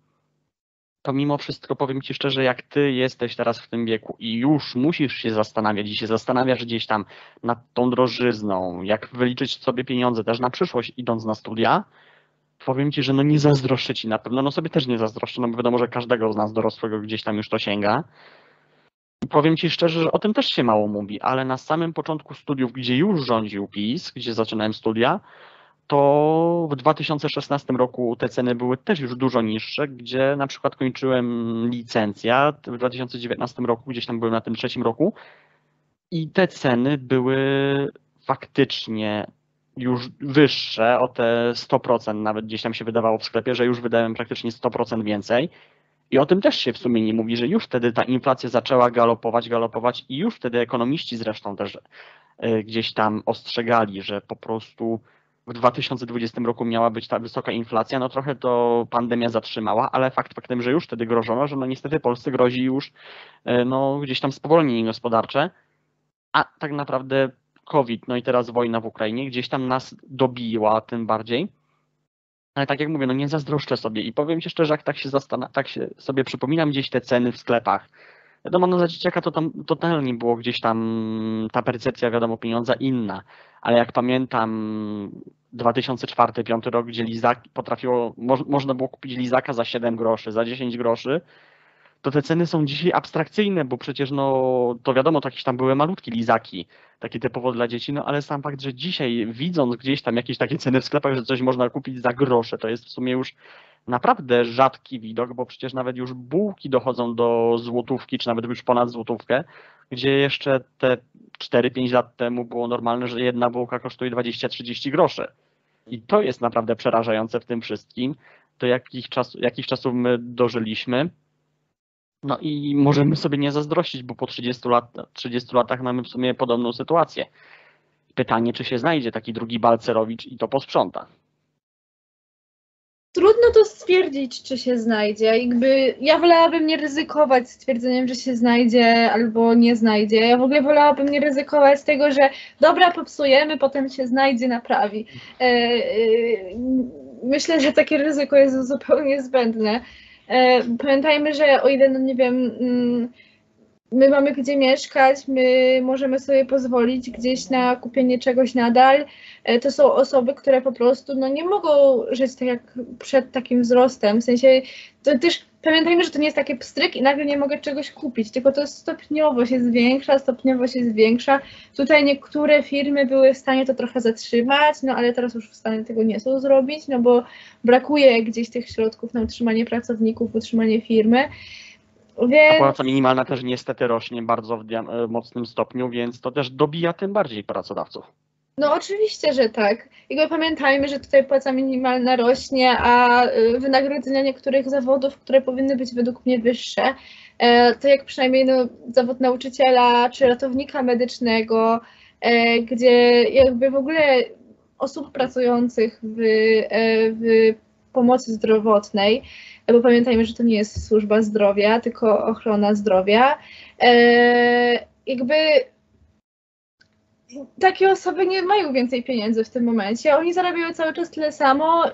To mimo wszystko powiem Ci szczerze, jak Ty jesteś teraz w tym wieku i już musisz się zastanawiać i się zastanawiasz gdzieś tam nad tą drożyzną, jak wyliczyć sobie pieniądze też na przyszłość idąc na studia, powiem Ci, że no nie zazdroszczę Ci na pewno, no sobie też nie zazdroszczę, no bo wiadomo, że każdego z nas dorosłego gdzieś tam już to sięga, Powiem Ci szczerze, że o tym też się mało mówi, ale na samym początku studiów, gdzie już rządził PiS, gdzie zaczynałem studia, to w 2016 roku te ceny były też już dużo niższe, gdzie na przykład kończyłem licencjat w 2019 roku, gdzieś tam byłem na tym trzecim roku i te ceny były faktycznie już wyższe o te 100%, nawet gdzieś tam się wydawało w sklepie, że już wydałem praktycznie 100% więcej. I o tym też się w sumie nie mówi, że już wtedy ta inflacja zaczęła galopować, galopować i już wtedy ekonomiści zresztą też e, gdzieś tam ostrzegali, że po prostu w 2020 roku miała być ta wysoka inflacja, no trochę to pandemia zatrzymała, ale fakt faktem, że już wtedy grożono, że no niestety Polsce grozi już e, no gdzieś tam spowolnienie gospodarcze, a tak naprawdę COVID, no i teraz wojna w Ukrainie gdzieś tam nas dobiła tym bardziej. Ale tak jak mówię, no nie zazdroszczę sobie i powiem Ci szczerze, jak tak się, zastan- tak się sobie przypominam gdzieś te ceny w sklepach. Wiadomo, no za dzieciaka to tam totalnie było gdzieś tam ta percepcja, wiadomo, pieniądza inna, ale jak pamiętam 2004-2005 rok, gdzie lizak potrafiło, mo można było kupić lizaka za 7 groszy, za 10 groszy, to te ceny są dzisiaj abstrakcyjne, bo przecież no to wiadomo, to jakieś tam były malutkie lizaki, takie typowo dla dzieci, no ale sam fakt, że dzisiaj widząc gdzieś tam jakieś takie ceny w sklepach, że coś można kupić za grosze, to jest w sumie już naprawdę rzadki widok, bo przecież nawet już bułki dochodzą do złotówki, czy nawet już ponad złotówkę, gdzie jeszcze te 4-5 lat temu było normalne, że jedna bułka kosztuje 20-30 groszy. I to jest naprawdę przerażające w tym wszystkim, do jakich, czas, jakich czasów my dożyliśmy. No i możemy sobie nie zazdrościć, bo po 30, lat, 30 latach mamy w sumie podobną sytuację. Pytanie, czy się znajdzie taki drugi Balcerowicz i to posprząta. Trudno to stwierdzić, czy się znajdzie. Jakby ja wolałabym nie ryzykować stwierdzeniem, że się znajdzie albo nie znajdzie. Ja w ogóle wolałabym nie ryzykować tego, że dobra, popsujemy, potem się znajdzie, naprawi. E, e, myślę, że takie ryzyko jest zupełnie zbędne. E, pamiętajmy, że o ile, no nie wiem, mm, my mamy gdzie mieszkać, my możemy sobie pozwolić gdzieś na kupienie czegoś nadal, e, to są osoby, które po prostu no, nie mogą żyć tak jak przed takim wzrostem. W sensie to też pamiętajmy, że to nie jest takie pstryk i nagle nie mogę czegoś kupić, tylko to stopniowo się zwiększa, stopniowo się zwiększa. Tutaj niektóre firmy były w stanie to trochę zatrzymać, no ale teraz już w stanie tego nie są zrobić, no bo brakuje gdzieś tych środków na utrzymanie pracowników, utrzymanie firmy. Więc... Płaca minimalna też niestety rośnie bardzo w e, mocnym stopniu, więc to też dobija tym bardziej pracodawców. No oczywiście, że tak. I pamiętajmy, że tutaj płaca minimalna rośnie, a y, wynagrodzenia niektórych zawodów, które powinny być według mnie wyższe, e, to jak przynajmniej no, zawód nauczyciela czy ratownika medycznego, e, gdzie jakby w ogóle osób pracujących w, e, w pomocy zdrowotnej, bo pamiętajmy, że to nie jest służba zdrowia, tylko ochrona zdrowia, e, jakby takie osoby nie mają więcej pieniędzy w tym momencie. Oni zarabiają cały czas tyle samo,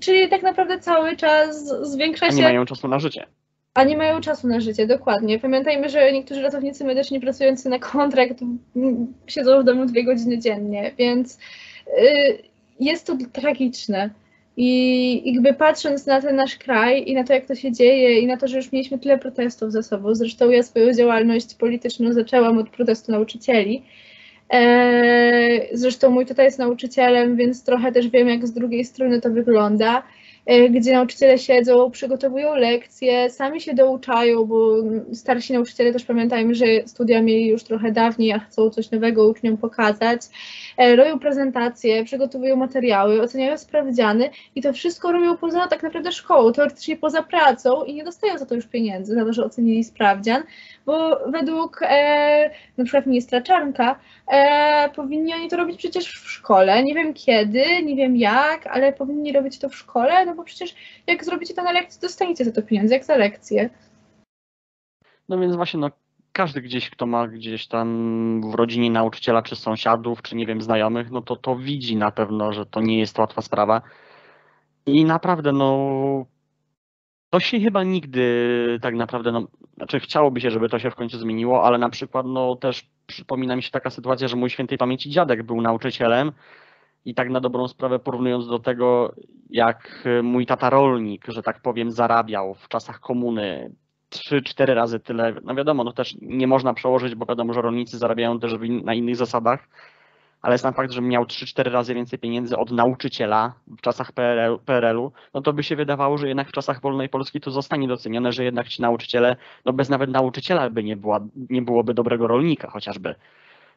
czyli tak naprawdę cały czas zwiększa A się. nie mają czasu na życie. A nie mają czasu na życie, dokładnie. Pamiętajmy, że niektórzy ratownicy medyczni pracujący na kontrakt siedzą w domu dwie godziny dziennie, więc y, jest to tragiczne. I jakby patrząc na ten nasz kraj i na to, jak to się dzieje, i na to, że już mieliśmy tyle protestów za sobą, zresztą ja swoją działalność polityczną zaczęłam od protestu nauczycieli. E, Zresztą mój tata jest nauczycielem, więc trochę też wiem, jak z drugiej strony to wygląda. E, Gdzie nauczyciele siedzą, przygotowują lekcje, sami się douczają, bo starsi nauczyciele też pamiętajmy, że studia mieli już trochę dawniej, a chcą coś nowego uczniom pokazać. E, Robią prezentacje, przygotowują materiały, oceniają sprawdziany i to wszystko robią poza tak naprawdę szkołą, teoretycznie poza pracą i nie dostają za to już pieniędzy, za to, że ocenili sprawdzian, bo według e, na przykład ministra Czarnka e, powinni oni to robić przecież w szkole. Nie wiem kiedy, nie wiem jak, ale powinni robić to w szkole, no bo przecież jak zrobicie to na lekcji, dostaniecie za to pieniądze, jak za lekcję. No więc właśnie, no każdy gdzieś, kto ma gdzieś tam w rodzinie nauczyciela, czy sąsiadów, czy nie wiem, znajomych, no to to widzi na pewno, że to nie jest łatwa sprawa. I naprawdę, no to się chyba nigdy tak naprawdę, no, znaczy chciałoby się, żeby to się w końcu zmieniło, ale na przykład, no też przypomina mi się taka sytuacja, że mój świętej pamięci dziadek był nauczycielem i tak na dobrą sprawę porównując do tego, jak mój tata rolnik, że tak powiem, zarabiał w czasach komuny 3-4 razy tyle, no wiadomo, no też nie można przełożyć, bo wiadomo, że rolnicy zarabiają też na innych zasadach, ale sam fakt, że miał 3-4 razy więcej pieniędzy od nauczyciela w czasach PRL, PRL-u, no to by się wydawało, że jednak w czasach wolnej Polski to zostanie docenione, że jednak ci nauczyciele, no bez nawet nauczyciela by nie, była, nie byłoby dobrego rolnika chociażby.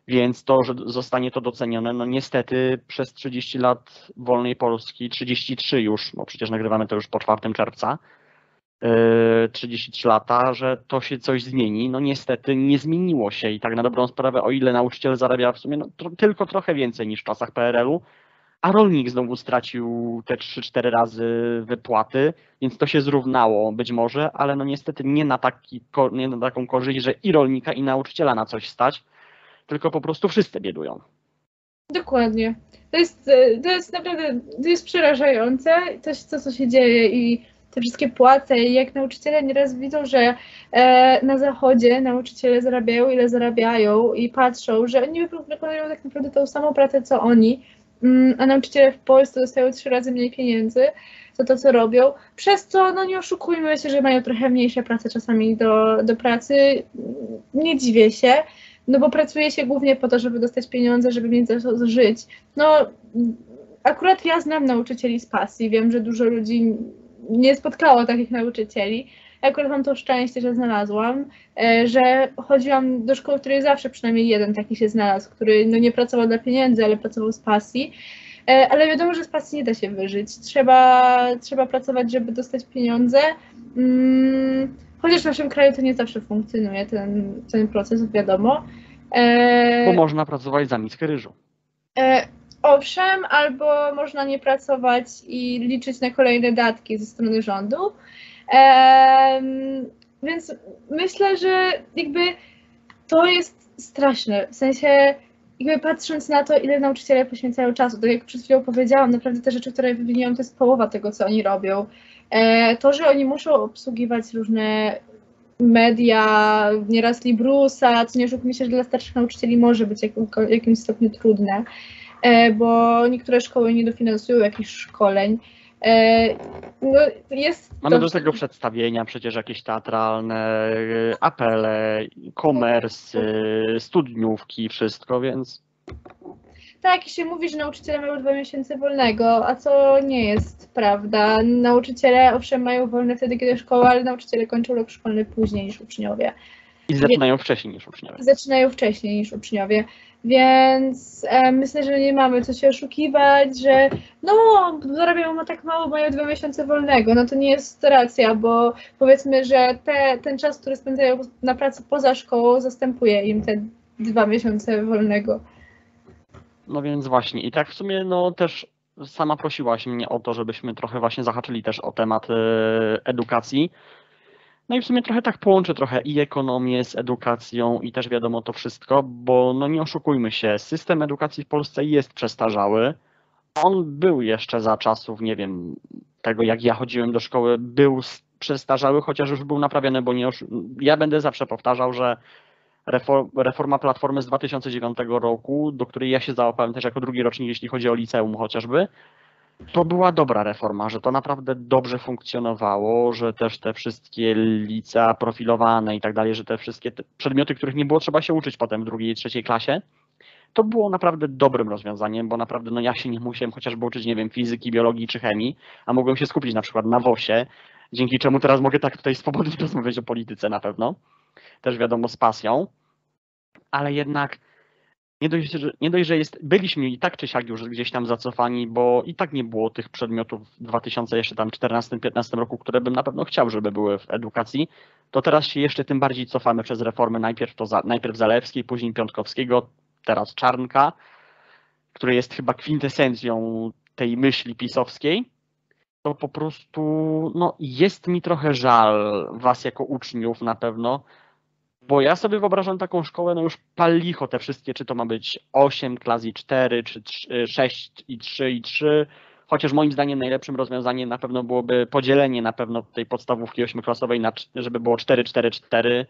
Więc to, że zostanie to docenione, no niestety przez 30 lat wolnej Polski, 33 już, bo przecież nagrywamy to już po 4 czerwca, yy, 33 lata, że to się coś zmieni. No niestety nie zmieniło się i tak na dobrą sprawę, o ile nauczyciel zarabia w sumie no, tylko trochę więcej niż w czasach PRL-u, a rolnik znowu stracił te 3-4 razy wypłaty, więc to się zrównało być może, ale no niestety nie na, taki, nie na taką korzyść, że i rolnika, i nauczyciela na coś stać, tylko po prostu wszyscy biedują. Dokładnie. To jest, e, to jest naprawdę, to jest przerażające, to, to co się dzieje i te wszystkie płace i jak nauczyciele nieraz widzą, że e, na zachodzie nauczyciele zarabiają ile zarabiają i patrzą, że oni wykonują tak naprawdę tą samą pracę co oni, mm, a nauczyciele w Polsce dostają trzy razy mniej pieniędzy za to, co robią, przez co, no nie oszukujmy się, że mają trochę mniejsze prace czasami do, do pracy, nie dziwię się, no bo pracuje się głównie po to, żeby dostać pieniądze, żeby mieć za co żyć. No, akurat ja znam nauczycieli z pasji, wiem, że dużo ludzi nie spotkało takich nauczycieli. Akurat mam to szczęście, że znalazłam, e, że chodziłam do szkoły, w której zawsze przynajmniej jeden taki się znalazł, który no nie pracował dla pieniędzy, ale pracował z pasji. E, Ale wiadomo, że z pasji nie da się wyżyć. Trzeba, trzeba pracować, żeby dostać pieniądze. Mm, Chociaż w naszym kraju to nie zawsze funkcjonuje ten, ten proces, wiadomo. E, Bo można pracować za miskę ryżu. E, owszem, albo można nie pracować i liczyć na kolejne datki ze strony rządu. Em, więc myślę, że jakby to jest straszne. W sensie, jakby patrząc na to, ile nauczyciele poświęcają czasu, tak jak przed chwilą powiedziałam, naprawdę te rzeczy, które wymieniłam, to jest połowa tego, co oni robią. E, to, że oni muszą obsługiwać różne media, nieraz Librusa, co nie oszukujmy się, że dla starszych nauczycieli może być w jakimś stopniu trudne, e, bo niektóre szkoły nie dofinansują jakichś szkoleń. E, no, jest Mamy do tego przedstawienia, przecież jakieś teatralne, apele, komers, y, studniówki, wszystko, więc Tak, i się mówi, że nauczyciele mają dwa miesiące wolnego, a co nie jest prawda. Nauczyciele owszem mają wolne wtedy, kiedy szkoła, ale nauczyciele kończą rok szkolny później niż uczniowie. i zaczynają wcześniej niż uczniowie. Zaczynają wcześniej niż uczniowie, więc e, myślę, że nie mamy co się oszukiwać, że no, zarabiają tak mało, mają dwa miesiące wolnego. No to nie jest racja, bo powiedzmy, że te, ten czas, który spędzają na pracy poza szkołą, zastępuje im te dwa miesiące wolnego. No więc właśnie i tak w sumie no też sama prosiłaś mnie o to, żebyśmy trochę właśnie zahaczyli też o temat e, edukacji. No i w sumie trochę tak połączę trochę i ekonomię z edukacją i też wiadomo to wszystko, bo no nie oszukujmy się, system edukacji w Polsce jest przestarzały. On był jeszcze za czasów, nie wiem, tego jak ja chodziłem do szkoły, był przestarzały, chociaż już był naprawiony, bo nie ja będę zawsze powtarzał, że reforma Platformy z 2009 roku, do której ja się załapałem też jako drugi rocznik, jeśli chodzi o liceum chociażby, to była dobra reforma, że to naprawdę dobrze funkcjonowało, że też te wszystkie licea profilowane i tak dalej, że te wszystkie te przedmioty, których nie było trzeba się uczyć potem w drugiej i trzeciej klasie, to było naprawdę dobrym rozwiązaniem, bo naprawdę no ja się nie musiałem chociażby uczyć, nie wiem, fizyki, biologii czy chemii, a mogłem się skupić na przykład na WOS-ie, dzięki czemu teraz mogę tak tutaj swobodnie rozmawiać o polityce na pewno, też wiadomo z pasją, ale jednak nie dość, że, nie dość, że jest, byliśmy i tak czy siak już gdzieś tam zacofani, bo i tak nie było tych przedmiotów w 2014-2015 roku, które bym na pewno chciał, żeby były w edukacji, to teraz się jeszcze tym bardziej cofamy przez reformy. Najpierw to za, najpierw Zalewskiej, później Piątkowskiego, teraz Czarnka, który jest chyba kwintesencją tej myśli pisowskiej, to po prostu no, jest mi trochę żal was jako uczniów na pewno, bo ja sobie wyobrażam taką szkołę, no już pal licho te wszystkie, czy to ma być 8 klas i 4, czy 3, 6 i 3 i 3, chociaż moim zdaniem najlepszym rozwiązaniem na pewno byłoby podzielenie na pewno tej podstawówki ośmioklasowej, na, żeby było 4, 4, 4,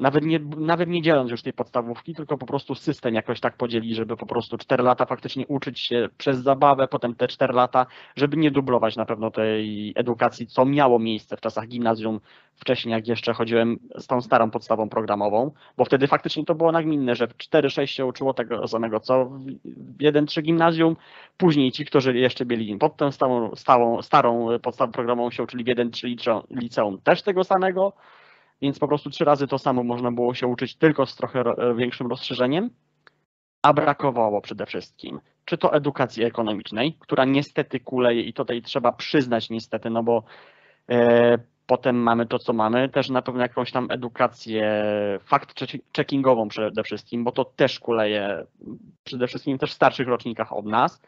nawet nie, nawet nie dzieląc już tej podstawówki, tylko po prostu system jakoś tak podzieli, żeby po prostu 4 lata faktycznie uczyć się przez zabawę, potem te 4 lata, żeby nie dublować na pewno tej edukacji, co miało miejsce w czasach gimnazjum. Wcześniej, jak jeszcze chodziłem z tą starą podstawą programową, bo wtedy faktycznie to było nagminne, że w 4-6 się uczyło tego samego, co w 1-3 gimnazjum, później ci, którzy jeszcze byli pod tą stałą, stałą, starą podstawą programową się uczyli w 1-3 liceum- liceum też tego samego, więc po prostu trzy razy to samo można było się uczyć, tylko z trochę ro- większym rozszerzeniem, a brakowało przede wszystkim, czy to edukacji ekonomicznej, która niestety kuleje i tutaj trzeba przyznać niestety, no bo e, potem mamy to, co mamy, też na pewno jakąś tam edukację fakt-checkingową przede wszystkim, bo to też kuleje przede wszystkim też w starszych rocznikach od nas,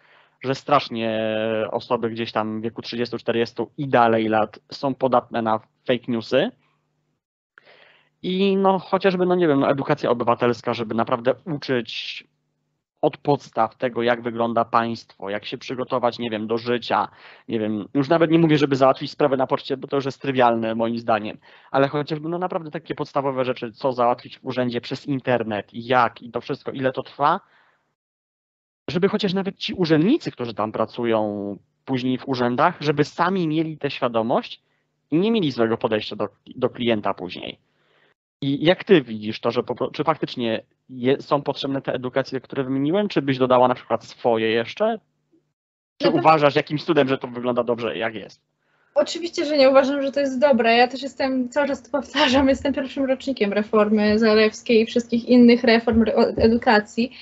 że strasznie osoby gdzieś tam w wieku 30-40 i dalej lat są podatne na fake newsy. I no chociażby, no nie wiem, no, edukacja obywatelska, żeby naprawdę uczyć od podstaw tego, jak wygląda państwo, jak się przygotować, nie wiem, do życia, nie wiem, już nawet nie mówię, żeby załatwić sprawę na poczcie, bo to już jest trywialne moim zdaniem, ale chociażby no naprawdę takie podstawowe rzeczy, co załatwić w urzędzie przez internet, jak i to wszystko, ile to trwa, żeby chociaż nawet ci urzędnicy, którzy tam pracują później w urzędach, żeby sami mieli tę świadomość i nie mieli złego podejścia do, do klienta później. I jak ty widzisz to, że po, czy faktycznie je, są potrzebne te edukacje, które wymieniłem, czy byś dodała na przykład swoje jeszcze? Czy No to- uważasz jakimś cudem, że to wygląda dobrze, jak jest? Oczywiście, że nie uważam, że to jest dobre. Ja też jestem, cały czas to powtarzam, jestem pierwszym rocznikiem reformy Zalewskiej i wszystkich innych reform re- edukacji.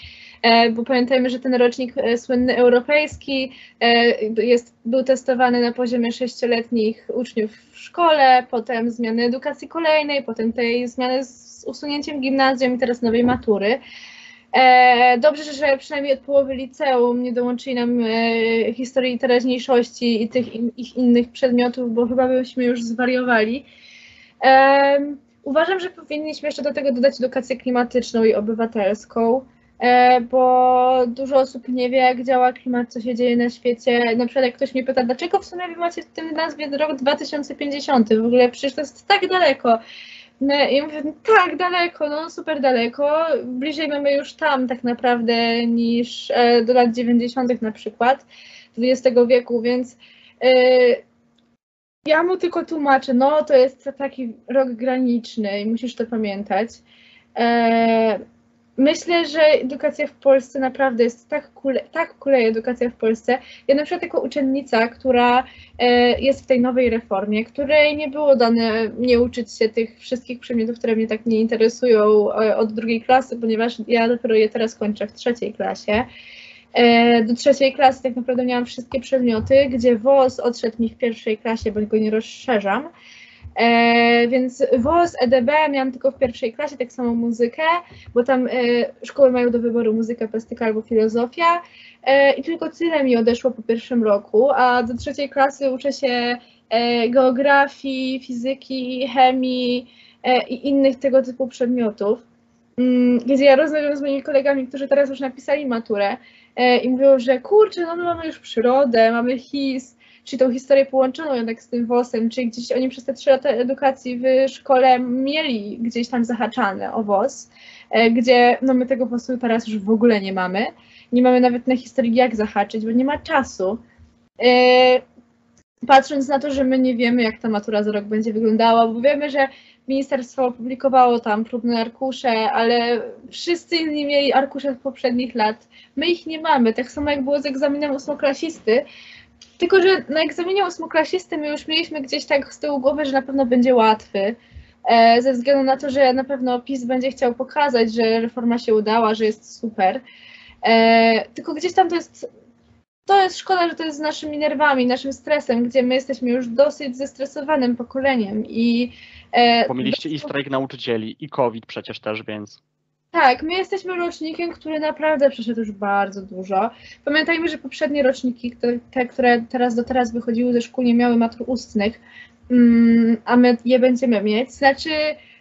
E, Bo pamiętajmy, że ten rocznik e, słynny europejski e, jest, był testowany na poziomie sześcioletnich uczniów w szkole, potem zmiany edukacji kolejnej, potem tej zmiany z usunięciem gimnazjum i teraz nowej matury. Dobrze, że przynajmniej od połowy liceum nie dołączyli nam historii teraźniejszości i tych ich innych przedmiotów, bo chyba byśmy już zwariowali. Uważam, że powinniśmy jeszcze do tego dodać edukację klimatyczną i obywatelską, bo dużo osób nie wie, jak działa klimat, co się dzieje na świecie. Na przykład jak ktoś mnie pyta, dlaczego w sumie wy macie w tym nazwie rok 2050? W ogóle przecież to jest tak daleko. No i mówię, tak, daleko, no super daleko. Bliżej mamy już tam tak naprawdę niż e, do lat 90. na przykład XX wieku, więc e, ja mu tylko tłumaczę, no to jest taki rok graniczny i musisz to pamiętać. E, myślę, że edukacja w Polsce naprawdę jest tak, kule, tak kuleje edukacja w Polsce. Ja na przykład jako uczennica, która e, jest w tej nowej reformie, której nie było dane nie uczyć się tych wszystkich przedmiotów, które mnie tak nie interesują e, od drugiej klasy, ponieważ ja dopiero je teraz kończę w trzeciej klasie. E, Do trzeciej klasy tak naprawdę miałam wszystkie przedmioty, gdzie WOS odszedł mi w pierwszej klasie, bo go nie rozszerzam. E, więc WOS, EDB miałam tylko w pierwszej klasie, tak samo muzykę, bo tam e, szkoły mają do wyboru muzykę, plastyka albo filozofia e, i tylko tyle mi odeszło po pierwszym roku, a do trzeciej klasy uczę się e, geografii, fizyki, chemii e, i innych tego typu przedmiotów. Mm, Gdzie ja rozmawiam z moimi kolegami, którzy teraz już napisali maturę e, i mówią, że kurczę, no my mamy już przyrodę, mamy his, czyli tą historię połączoną jednak z tym WOS-em, czyli gdzieś oni przez te trzy lata edukacji w szkole mieli gdzieś tam zahaczane o WOS, e, gdzie no my tego prostu teraz już w ogóle nie mamy. Nie mamy nawet na historii jak zahaczyć, bo nie ma czasu. E, Patrząc na to, że my nie wiemy, jak ta matura za rok będzie wyglądała, bo wiemy, że ministerstwo opublikowało tam próbne arkusze, ale wszyscy inni mieli arkusze z poprzednich lat. My ich nie mamy, tak samo jak było z egzaminem ósmoklasisty, tylko, że na egzaminie ósmoklasisty my już mieliśmy gdzieś tak z tyłu głowy, że na pewno będzie łatwy, e, ze względu na to, że na pewno PiS będzie chciał pokazać, że reforma się udała, że jest super. E, tylko gdzieś tam to jest, to jest szkoda, że to jest z naszymi nerwami, naszym stresem, gdzie my jesteśmy już dosyć zestresowanym pokoleniem i e, i strajk nauczycieli, i COVID przecież też, więc tak, my jesteśmy rocznikiem, który naprawdę przeszedł już bardzo dużo. Pamiętajmy, że poprzednie roczniki, te, które teraz do teraz wychodziły ze szkół, nie miały matur ustnych, mm, a my je będziemy mieć. Znaczy,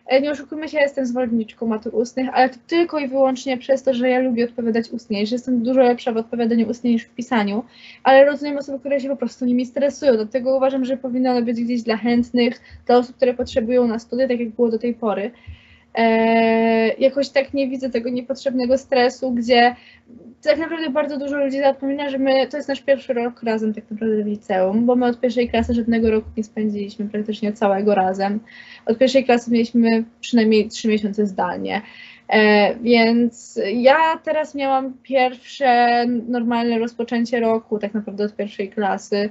e, nie oszukujmy się, ja jestem zwolenniczką matur ustnych, ale to tylko i wyłącznie przez to, że ja lubię odpowiadać ustnie, że jestem dużo lepsza w odpowiadaniu ustnie niż w pisaniu, ale rozumiem osoby, które się po prostu nimi stresują, dlatego uważam, że powinny one być gdzieś dla chętnych, dla osób, które potrzebują na studia, tak jak było do tej pory. E, jakoś tak nie widzę tego niepotrzebnego stresu, gdzie tak naprawdę bardzo dużo ludzi zapomina, że my, to jest nasz pierwszy rok razem tak naprawdę w liceum, bo my od pierwszej klasy żadnego roku nie spędziliśmy praktycznie całego razem. Od pierwszej klasy mieliśmy przynajmniej trzy miesiące zdalnie. E, więc ja teraz miałam pierwsze normalne rozpoczęcie roku, tak naprawdę od pierwszej klasy.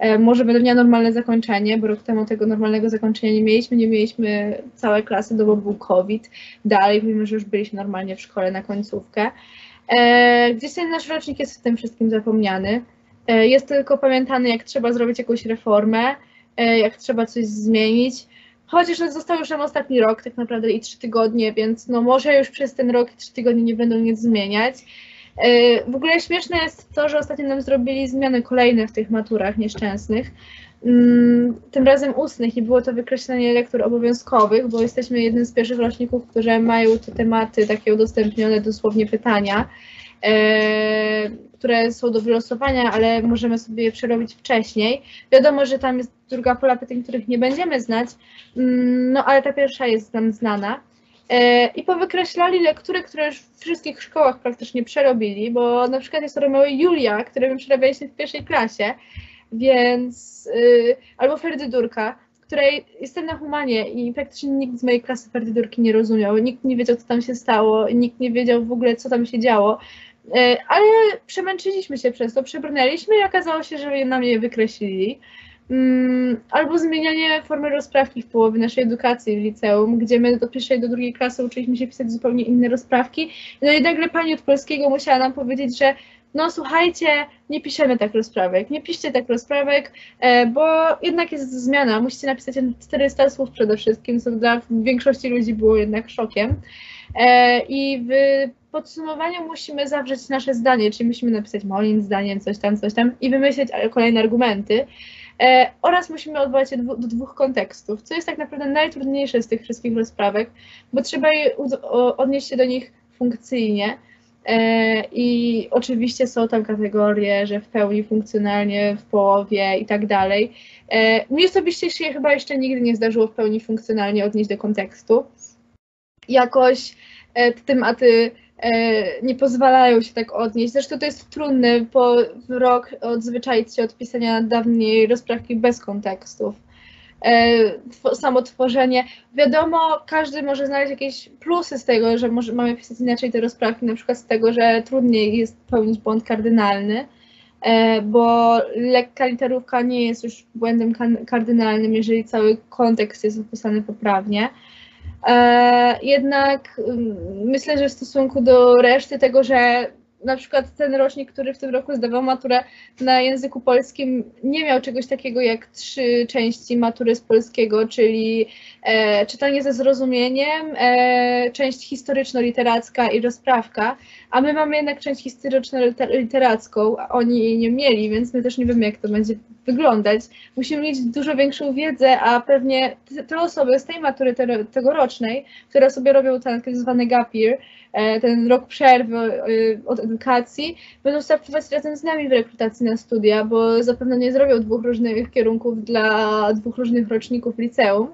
E, może będę miała normalne zakończenie, bo rok temu tego normalnego zakończenia nie mieliśmy, nie mieliśmy całej klasy, no bo był COVID. Dalej, mimo że już byliśmy normalnie w szkole na końcówkę. E, gdzieś ten nasz rocznik jest w tym wszystkim zapomniany. E, jest tylko pamiętany, jak trzeba zrobić jakąś reformę, jak trzeba coś zmienić. Chociaż no, został już nam ostatni rok, tak naprawdę i trzy tygodnie, więc no może już przez ten rok i trzy tygodnie nie będą nic zmieniać. E, W ogóle śmieszne jest to, że ostatnio nam zrobili zmiany kolejne w tych maturach nieszczęsnych. Mm, Tym razem ustnych i było to wykreślenie lektur obowiązkowych, bo jesteśmy jednym z pierwszych roczników, które mają te tematy takie udostępnione, dosłownie pytania, e, które są do wylosowania, ale możemy sobie je przerobić wcześniej. Wiadomo, że tam jest druga pola pytań, których nie będziemy znać, mm, no ale ta pierwsza jest nam znana. E, I powykreślali lektury, które już w wszystkich szkołach praktycznie przerobili, bo na przykład jest Romeo i Julia, które my przerabialiśmy w pierwszej klasie, więc y, albo Ferdydurka, której jestem na humanie i praktycznie nikt z mojej klasy Ferdydurki nie rozumiał, nikt nie wiedział, co tam się stało, nikt nie wiedział w ogóle, co tam się działo, E, ale przemęczyliśmy się przez to, przebrnęliśmy i okazało się, że nam je wykreślili. Mm, Albo zmienianie formy rozprawki w połowie naszej edukacji w liceum, gdzie my od pierwszej do drugiej klasy uczyliśmy się pisać zupełnie inne rozprawki. No i nagle pani od polskiego musiała nam powiedzieć, że no słuchajcie, nie piszemy tak rozprawek, nie piszcie tak rozprawek, e, bo jednak jest zmiana, musicie napisać 400 słów przede wszystkim, co dla większości ludzi było jednak szokiem. E, I w podsumowaniu musimy zawrzeć nasze zdanie, czyli musimy napisać moim zdaniem coś tam, coś tam i wymyśleć e, kolejne argumenty. E, oraz musimy odwołać się do, dwóch kontekstów, co jest tak naprawdę najtrudniejsze z tych wszystkich rozprawek, bo trzeba je odnieść się do nich funkcyjnie. E, I oczywiście są tam kategorie, że w pełni funkcjonalnie, w połowie i tak dalej. E, Mi osobiście się chyba jeszcze nigdy nie zdarzyło w pełni funkcjonalnie odnieść do kontekstu. Jakoś e, e, nie pozwalają się tak odnieść. Zresztą to jest trudne, po rok odzwyczaić się od pisania dawniej rozprawki bez kontekstów. E, Samo tworzenie. Wiadomo, każdy może znaleźć jakieś plusy z tego, że może, mamy pisać inaczej te rozprawki, na przykład z tego, że trudniej jest popełnić błąd kardynalny, e, bo lekka literówka nie jest już błędem kardynalnym, jeżeli cały kontekst jest opisany poprawnie. E, jednak myślę, że w stosunku do reszty tego, że na przykład ten rocznik, który w tym roku zdawał maturę na języku polskim, nie miał czegoś takiego jak trzy części matury z polskiego, czyli e, czytanie ze zrozumieniem, e, część historyczno-literacka i rozprawka, a my mamy jednak część historyczno-literacką, a oni jej nie mieli, więc my też nie wiemy, jak to będzie wyglądać. Musimy mieć dużo większą wiedzę, a pewnie te, osoby z tej matury te, tegorocznej, które sobie robią tak zwany gap year, ten rok przerwy e, od edukacji, będą startować razem z nami w rekrutacji na studia, bo zapewne nie zrobią dwóch różnych kierunków dla dwóch różnych roczników liceum.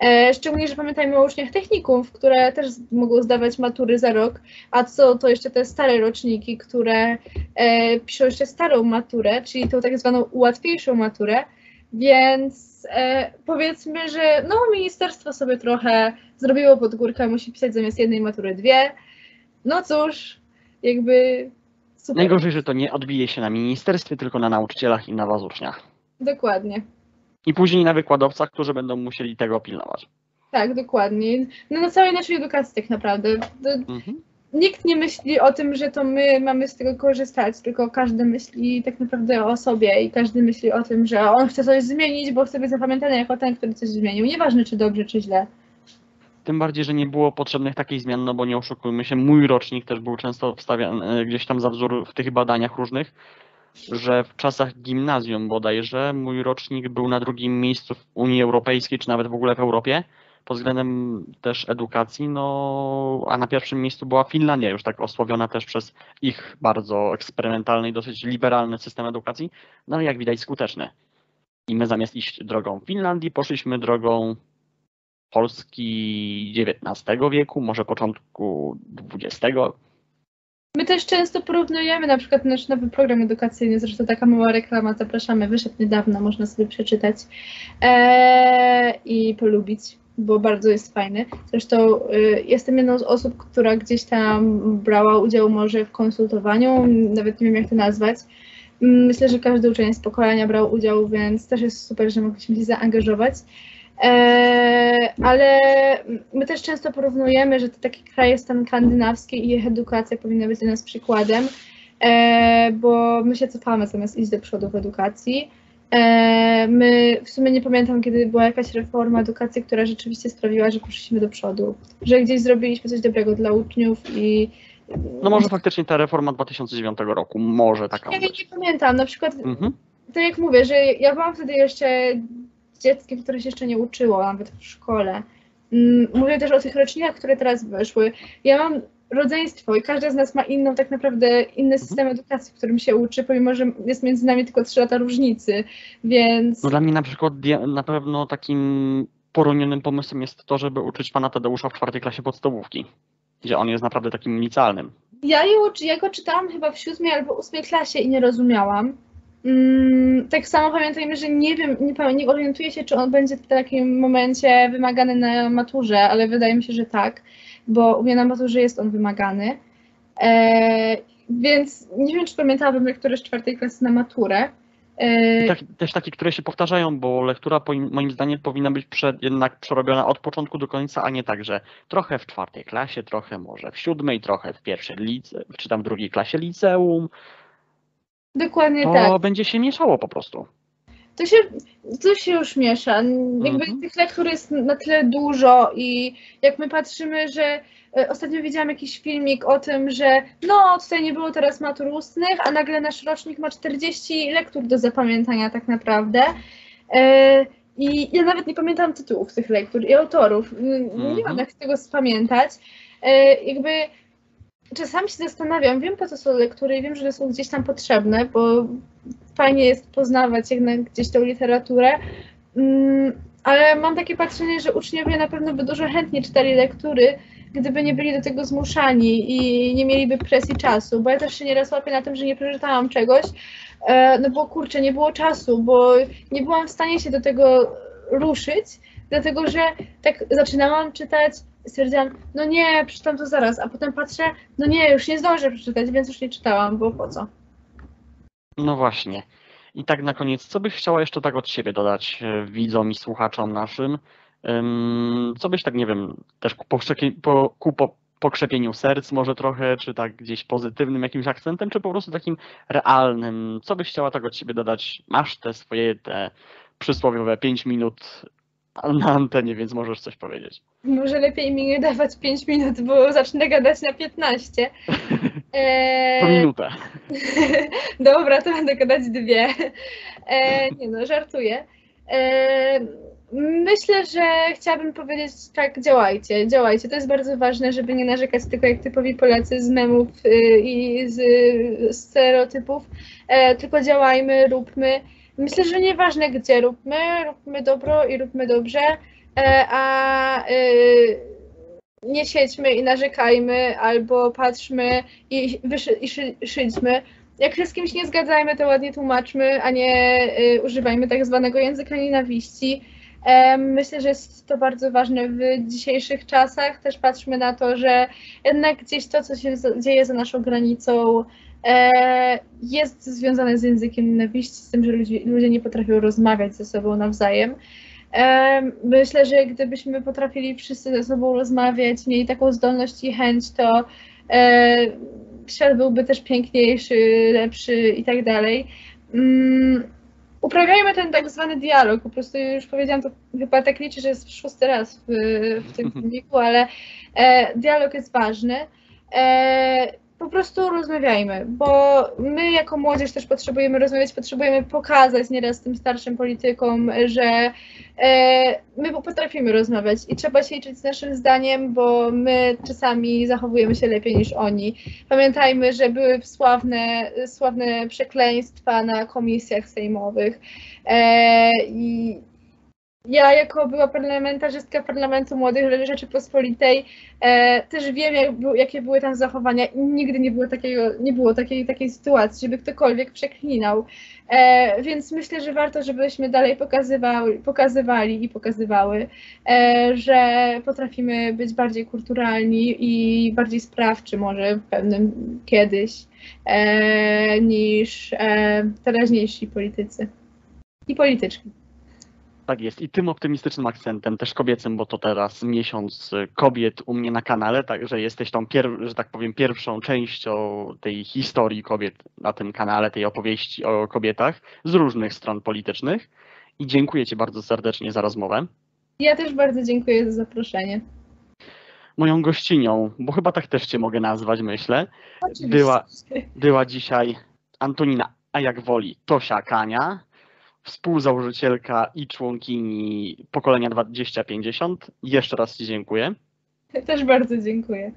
E, szczególnie, że pamiętajmy o uczniach techników, które też mogą zdawać matury za rok, a co to jeszcze te stare roczniki, które e, piszą jeszcze starą maturę, czyli tą tak zwaną łatwiejszą maturę, więc e, powiedzmy, że no ministerstwo sobie trochę zrobiło pod górkę, musi pisać zamiast jednej matury dwie. No cóż, jakby super. Najgorzej, że to nie odbije się na ministerstwie, tylko na nauczycielach i na was uczniach. Dokładnie. I później na wykładowcach, którzy będą musieli tego pilnować. Tak, dokładnie. No na całej naszej edukacji tak naprawdę. Mhm. nikt nie myśli o tym, że to my mamy z tego korzystać, tylko każdy myśli tak naprawdę o sobie i każdy myśli o tym, że on chce coś zmienić, bo chce być zapamiętany jako ten, który coś zmienił. Nieważne, czy dobrze, czy źle. Tym bardziej, że nie było potrzebnych takich zmian, no bo nie oszukujmy się, mój rocznik też był często wstawiany e, gdzieś tam za wzór w tych badaniach różnych, że w czasach gimnazjum bodajże mój rocznik był na drugim miejscu w Unii Europejskiej, czy nawet w ogóle w Europie, pod względem też edukacji, no a na pierwszym miejscu była Finlandia, już tak osławiona też przez ich bardzo eksperymentalny i dosyć liberalny system edukacji, no ale jak widać skuteczny. I my zamiast iść drogą Finlandii, poszliśmy drogą Polski XIX wieku, może początku XX. My też często porównujemy na przykład nasz nowy program edukacyjny, zresztą taka mała reklama, zapraszamy, wyszedł niedawno, można sobie przeczytać eee, i polubić, bo bardzo jest fajny. Zresztą y, jestem jedną z osób, która gdzieś tam brała udział może w konsultowaniu, nawet nie wiem jak to nazwać. Mm, Myślę, że każdy uczeń z pokolenia brał udział, więc też jest super, że mogliśmy się zaangażować. Eee, ale my też często porównujemy, że te takie kraje skandynawskie i ich edukacja powinna być dla nas przykładem, eee, bo my się cofamy zamiast iść do przodu w edukacji. Eee, my w sumie nie pamiętam, kiedy była jakaś reforma edukacji, która rzeczywiście sprawiła, że poszliśmy do przodu, że gdzieś zrobiliśmy coś dobrego dla uczniów i No może faktycznie ta reforma 2009 roku, może taka ja nie, być. nie pamiętam, na przykład Mhm. tak jak mówię, że ja byłam wtedy jeszcze dzieckiem, które się jeszcze nie uczyło, nawet w szkole. Mm, Mówię też o tych rocznikach, które teraz weszły. Ja mam rodzeństwo i każda z nas ma inną, tak naprawdę inny system edukacji, w którym się uczy, pomimo, że jest między nami tylko 3 lata różnicy, więc No dla mnie na przykład na pewno takim poronionym pomysłem jest to, żeby uczyć pana Tadeusza w czwartej klasie podstawówki, gdzie on jest naprawdę takim licealnym. ja, je, ja go czytałam chyba w siódmej albo ósmej klasie i nie rozumiałam. Mm, tak samo pamiętajmy, że nie wiem, nie, nie orientuję się, czy on będzie w takim momencie wymagany na maturze, ale wydaje mi się, że tak, bo u mnie na maturze jest on wymagany. E, więc nie wiem, czy pamiętałabym lekturę z czwartej klasy na maturę. E, tak, też takie, które się powtarzają, bo lektura moim zdaniem powinna być jednak przerobiona od początku do końca, a nie tak, że trochę w czwartej klasie, trochę może w siódmej, trochę w pierwszej lice, czy tam w drugiej klasie liceum. Dokładnie To tak. będzie się mieszało po prostu. To się, to się już miesza. Jakby Mhm. tych lektur jest na tyle dużo i jak my patrzymy, że e, ostatnio widziałam jakiś filmik o tym, że no tutaj nie było teraz matur ustnych, a nagle nasz rocznik ma 40 lektur do zapamiętania tak naprawdę. E, I ja nawet nie pamiętam tytułów tych lektur i autorów. Nie Mhm. mam jak tego spamiętać. E, Jakby czasami się zastanawiam, wiem po co są lektury i wiem, że są gdzieś tam potrzebne, bo fajnie jest poznawać jednak gdzieś tą literaturę, Mm, ale mam takie patrzenie, że uczniowie na pewno by dużo chętniej czytali lektury, gdyby nie byli do tego zmuszani i nie mieliby presji czasu, bo ja też się nieraz łapię na tym, że nie przeczytałam czegoś, e, no bo kurczę, nie było czasu, bo nie byłam w stanie się do tego ruszyć, dlatego że tak zaczynałam czytać, stwierdziłam, no nie, przeczytam to zaraz, a potem patrzę, no nie, już nie zdążę przeczytać, więc już nie czytałam, bo po co? No właśnie. I tak na koniec, co byś chciała jeszcze tak od siebie dodać e, widzom i słuchaczom naszym? Ym, Co byś tak, nie wiem, też po, ku po, pokrzepieniu serc może trochę, czy tak gdzieś pozytywnym jakimś akcentem, czy po prostu takim realnym? Co byś chciała tak od siebie dodać? Masz te swoje te przysłowiowe 5 minut na antenie, więc możesz coś powiedzieć. Może lepiej mi nie dawać 5 minut, bo zacznę gadać na 15. E, Po minutę. Dobra, to będę gadać dwie. E, nie no, żartuję. E, myślę, że chciałabym powiedzieć tak, działajcie, działajcie. To jest bardzo ważne, żeby nie narzekać tylko jak typowi Polacy z memów y, i z stereotypów, e, tylko działajmy, róbmy. Myślę, że nieważne gdzie róbmy, róbmy dobro i róbmy dobrze, e, a y, nie siedźmy i narzekajmy, albo patrzmy i, wyszy, i szy, szydźmy. Jak się z kimś nie zgadzajmy, to ładnie tłumaczmy, a nie y, używajmy tak zwanego języka nienawiści. Myślę, że jest to bardzo ważne w dzisiejszych czasach. Też patrzmy na to, że jednak gdzieś to, co się dzieje za naszą granicą, e, jest związane z językiem nienawiści, z tym, że ludzie, ludzie nie potrafią rozmawiać ze sobą nawzajem. Em, Myślę, że gdybyśmy potrafili wszyscy ze sobą rozmawiać, mieli taką zdolność i chęć, to e, świat byłby też piękniejszy, lepszy i tak dalej. Mm, Uprawiajmy ten tak zwany dialog. Po prostu już powiedziałam to chyba tak liczę, że jest szósty raz w, w tym filmiku, ale e, dialog jest ważny. Po prostu rozmawiajmy, bo my jako młodzież też potrzebujemy rozmawiać, potrzebujemy pokazać nieraz tym starszym politykom, że e, my potrafimy rozmawiać i trzeba się liczyć z naszym zdaniem, bo my czasami zachowujemy się lepiej niż oni. Pamiętajmy, że były sławne, sławne przekleństwa na komisjach sejmowych. E, I ja jako była parlamentarzystka Parlamentu Młodych Rzeczypospolitej e, też wiem, jak, jakie były tam zachowania i nigdy nie było, takiego, nie było takiej, takiej sytuacji, żeby ktokolwiek przeklinał. E, więc myślę, że warto, żebyśmy dalej pokazywały, pokazywali i pokazywały, e, że potrafimy być bardziej kulturalni i bardziej sprawczy może w pewnym kiedyś e, niż e, teraźniejsi politycy i polityczki. Tak jest. I tym optymistycznym akcentem, też kobiecym, bo to teraz miesiąc kobiet u mnie na kanale, także jesteś tą, że tak powiem, pierwszą częścią tej historii kobiet na tym kanale, tej opowieści o kobietach z różnych stron politycznych. I dziękuję Ci bardzo serdecznie za rozmowę. Ja też bardzo dziękuję za zaproszenie. Moją gościnią, bo chyba tak też Cię mogę nazwać, myślę, Była- była dzisiaj Antonina, a jak woli, Tosia Kania, współzałożycielka i członkini pokolenia 2050. Jeszcze raz Ci dziękuję. Też bardzo dziękuję.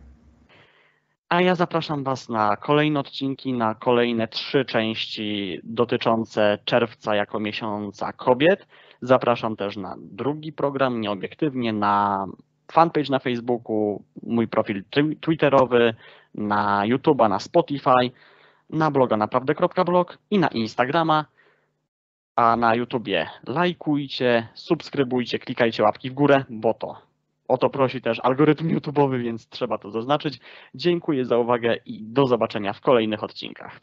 A ja zapraszam Was na kolejne odcinki, na kolejne trzy części dotyczące czerwca jako miesiąca kobiet. Zapraszam też na drugi program, nieobiektywnie, na fanpage na Facebooku, mój profil twi- twitterowy, na YouTube'a, na Spotify, na bloga naprawdę.blog i na Instagrama. A na YouTubie lajkujcie, subskrybujcie, klikajcie łapki w górę, bo to o to prosi też algorytm YouTube'owy, więc trzeba to zaznaczyć. Dziękuję za uwagę i do zobaczenia w kolejnych odcinkach.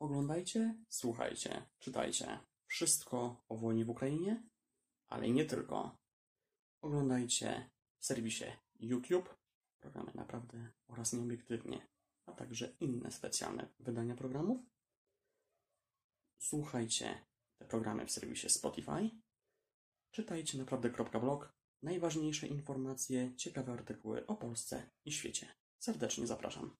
Oglądajcie, słuchajcie, czytajcie. Wszystko o wojnie w Ukrainie, ale nie tylko. Oglądajcie w serwisie YouTube programy naprawdę oraz nieobiektywnie, a także inne specjalne wydania programów. Słuchajcie te programy w serwisie Spotify. Czytajcie naprawdę.blog. Najważniejsze informacje, ciekawe artykuły o Polsce i świecie. Serdecznie zapraszam.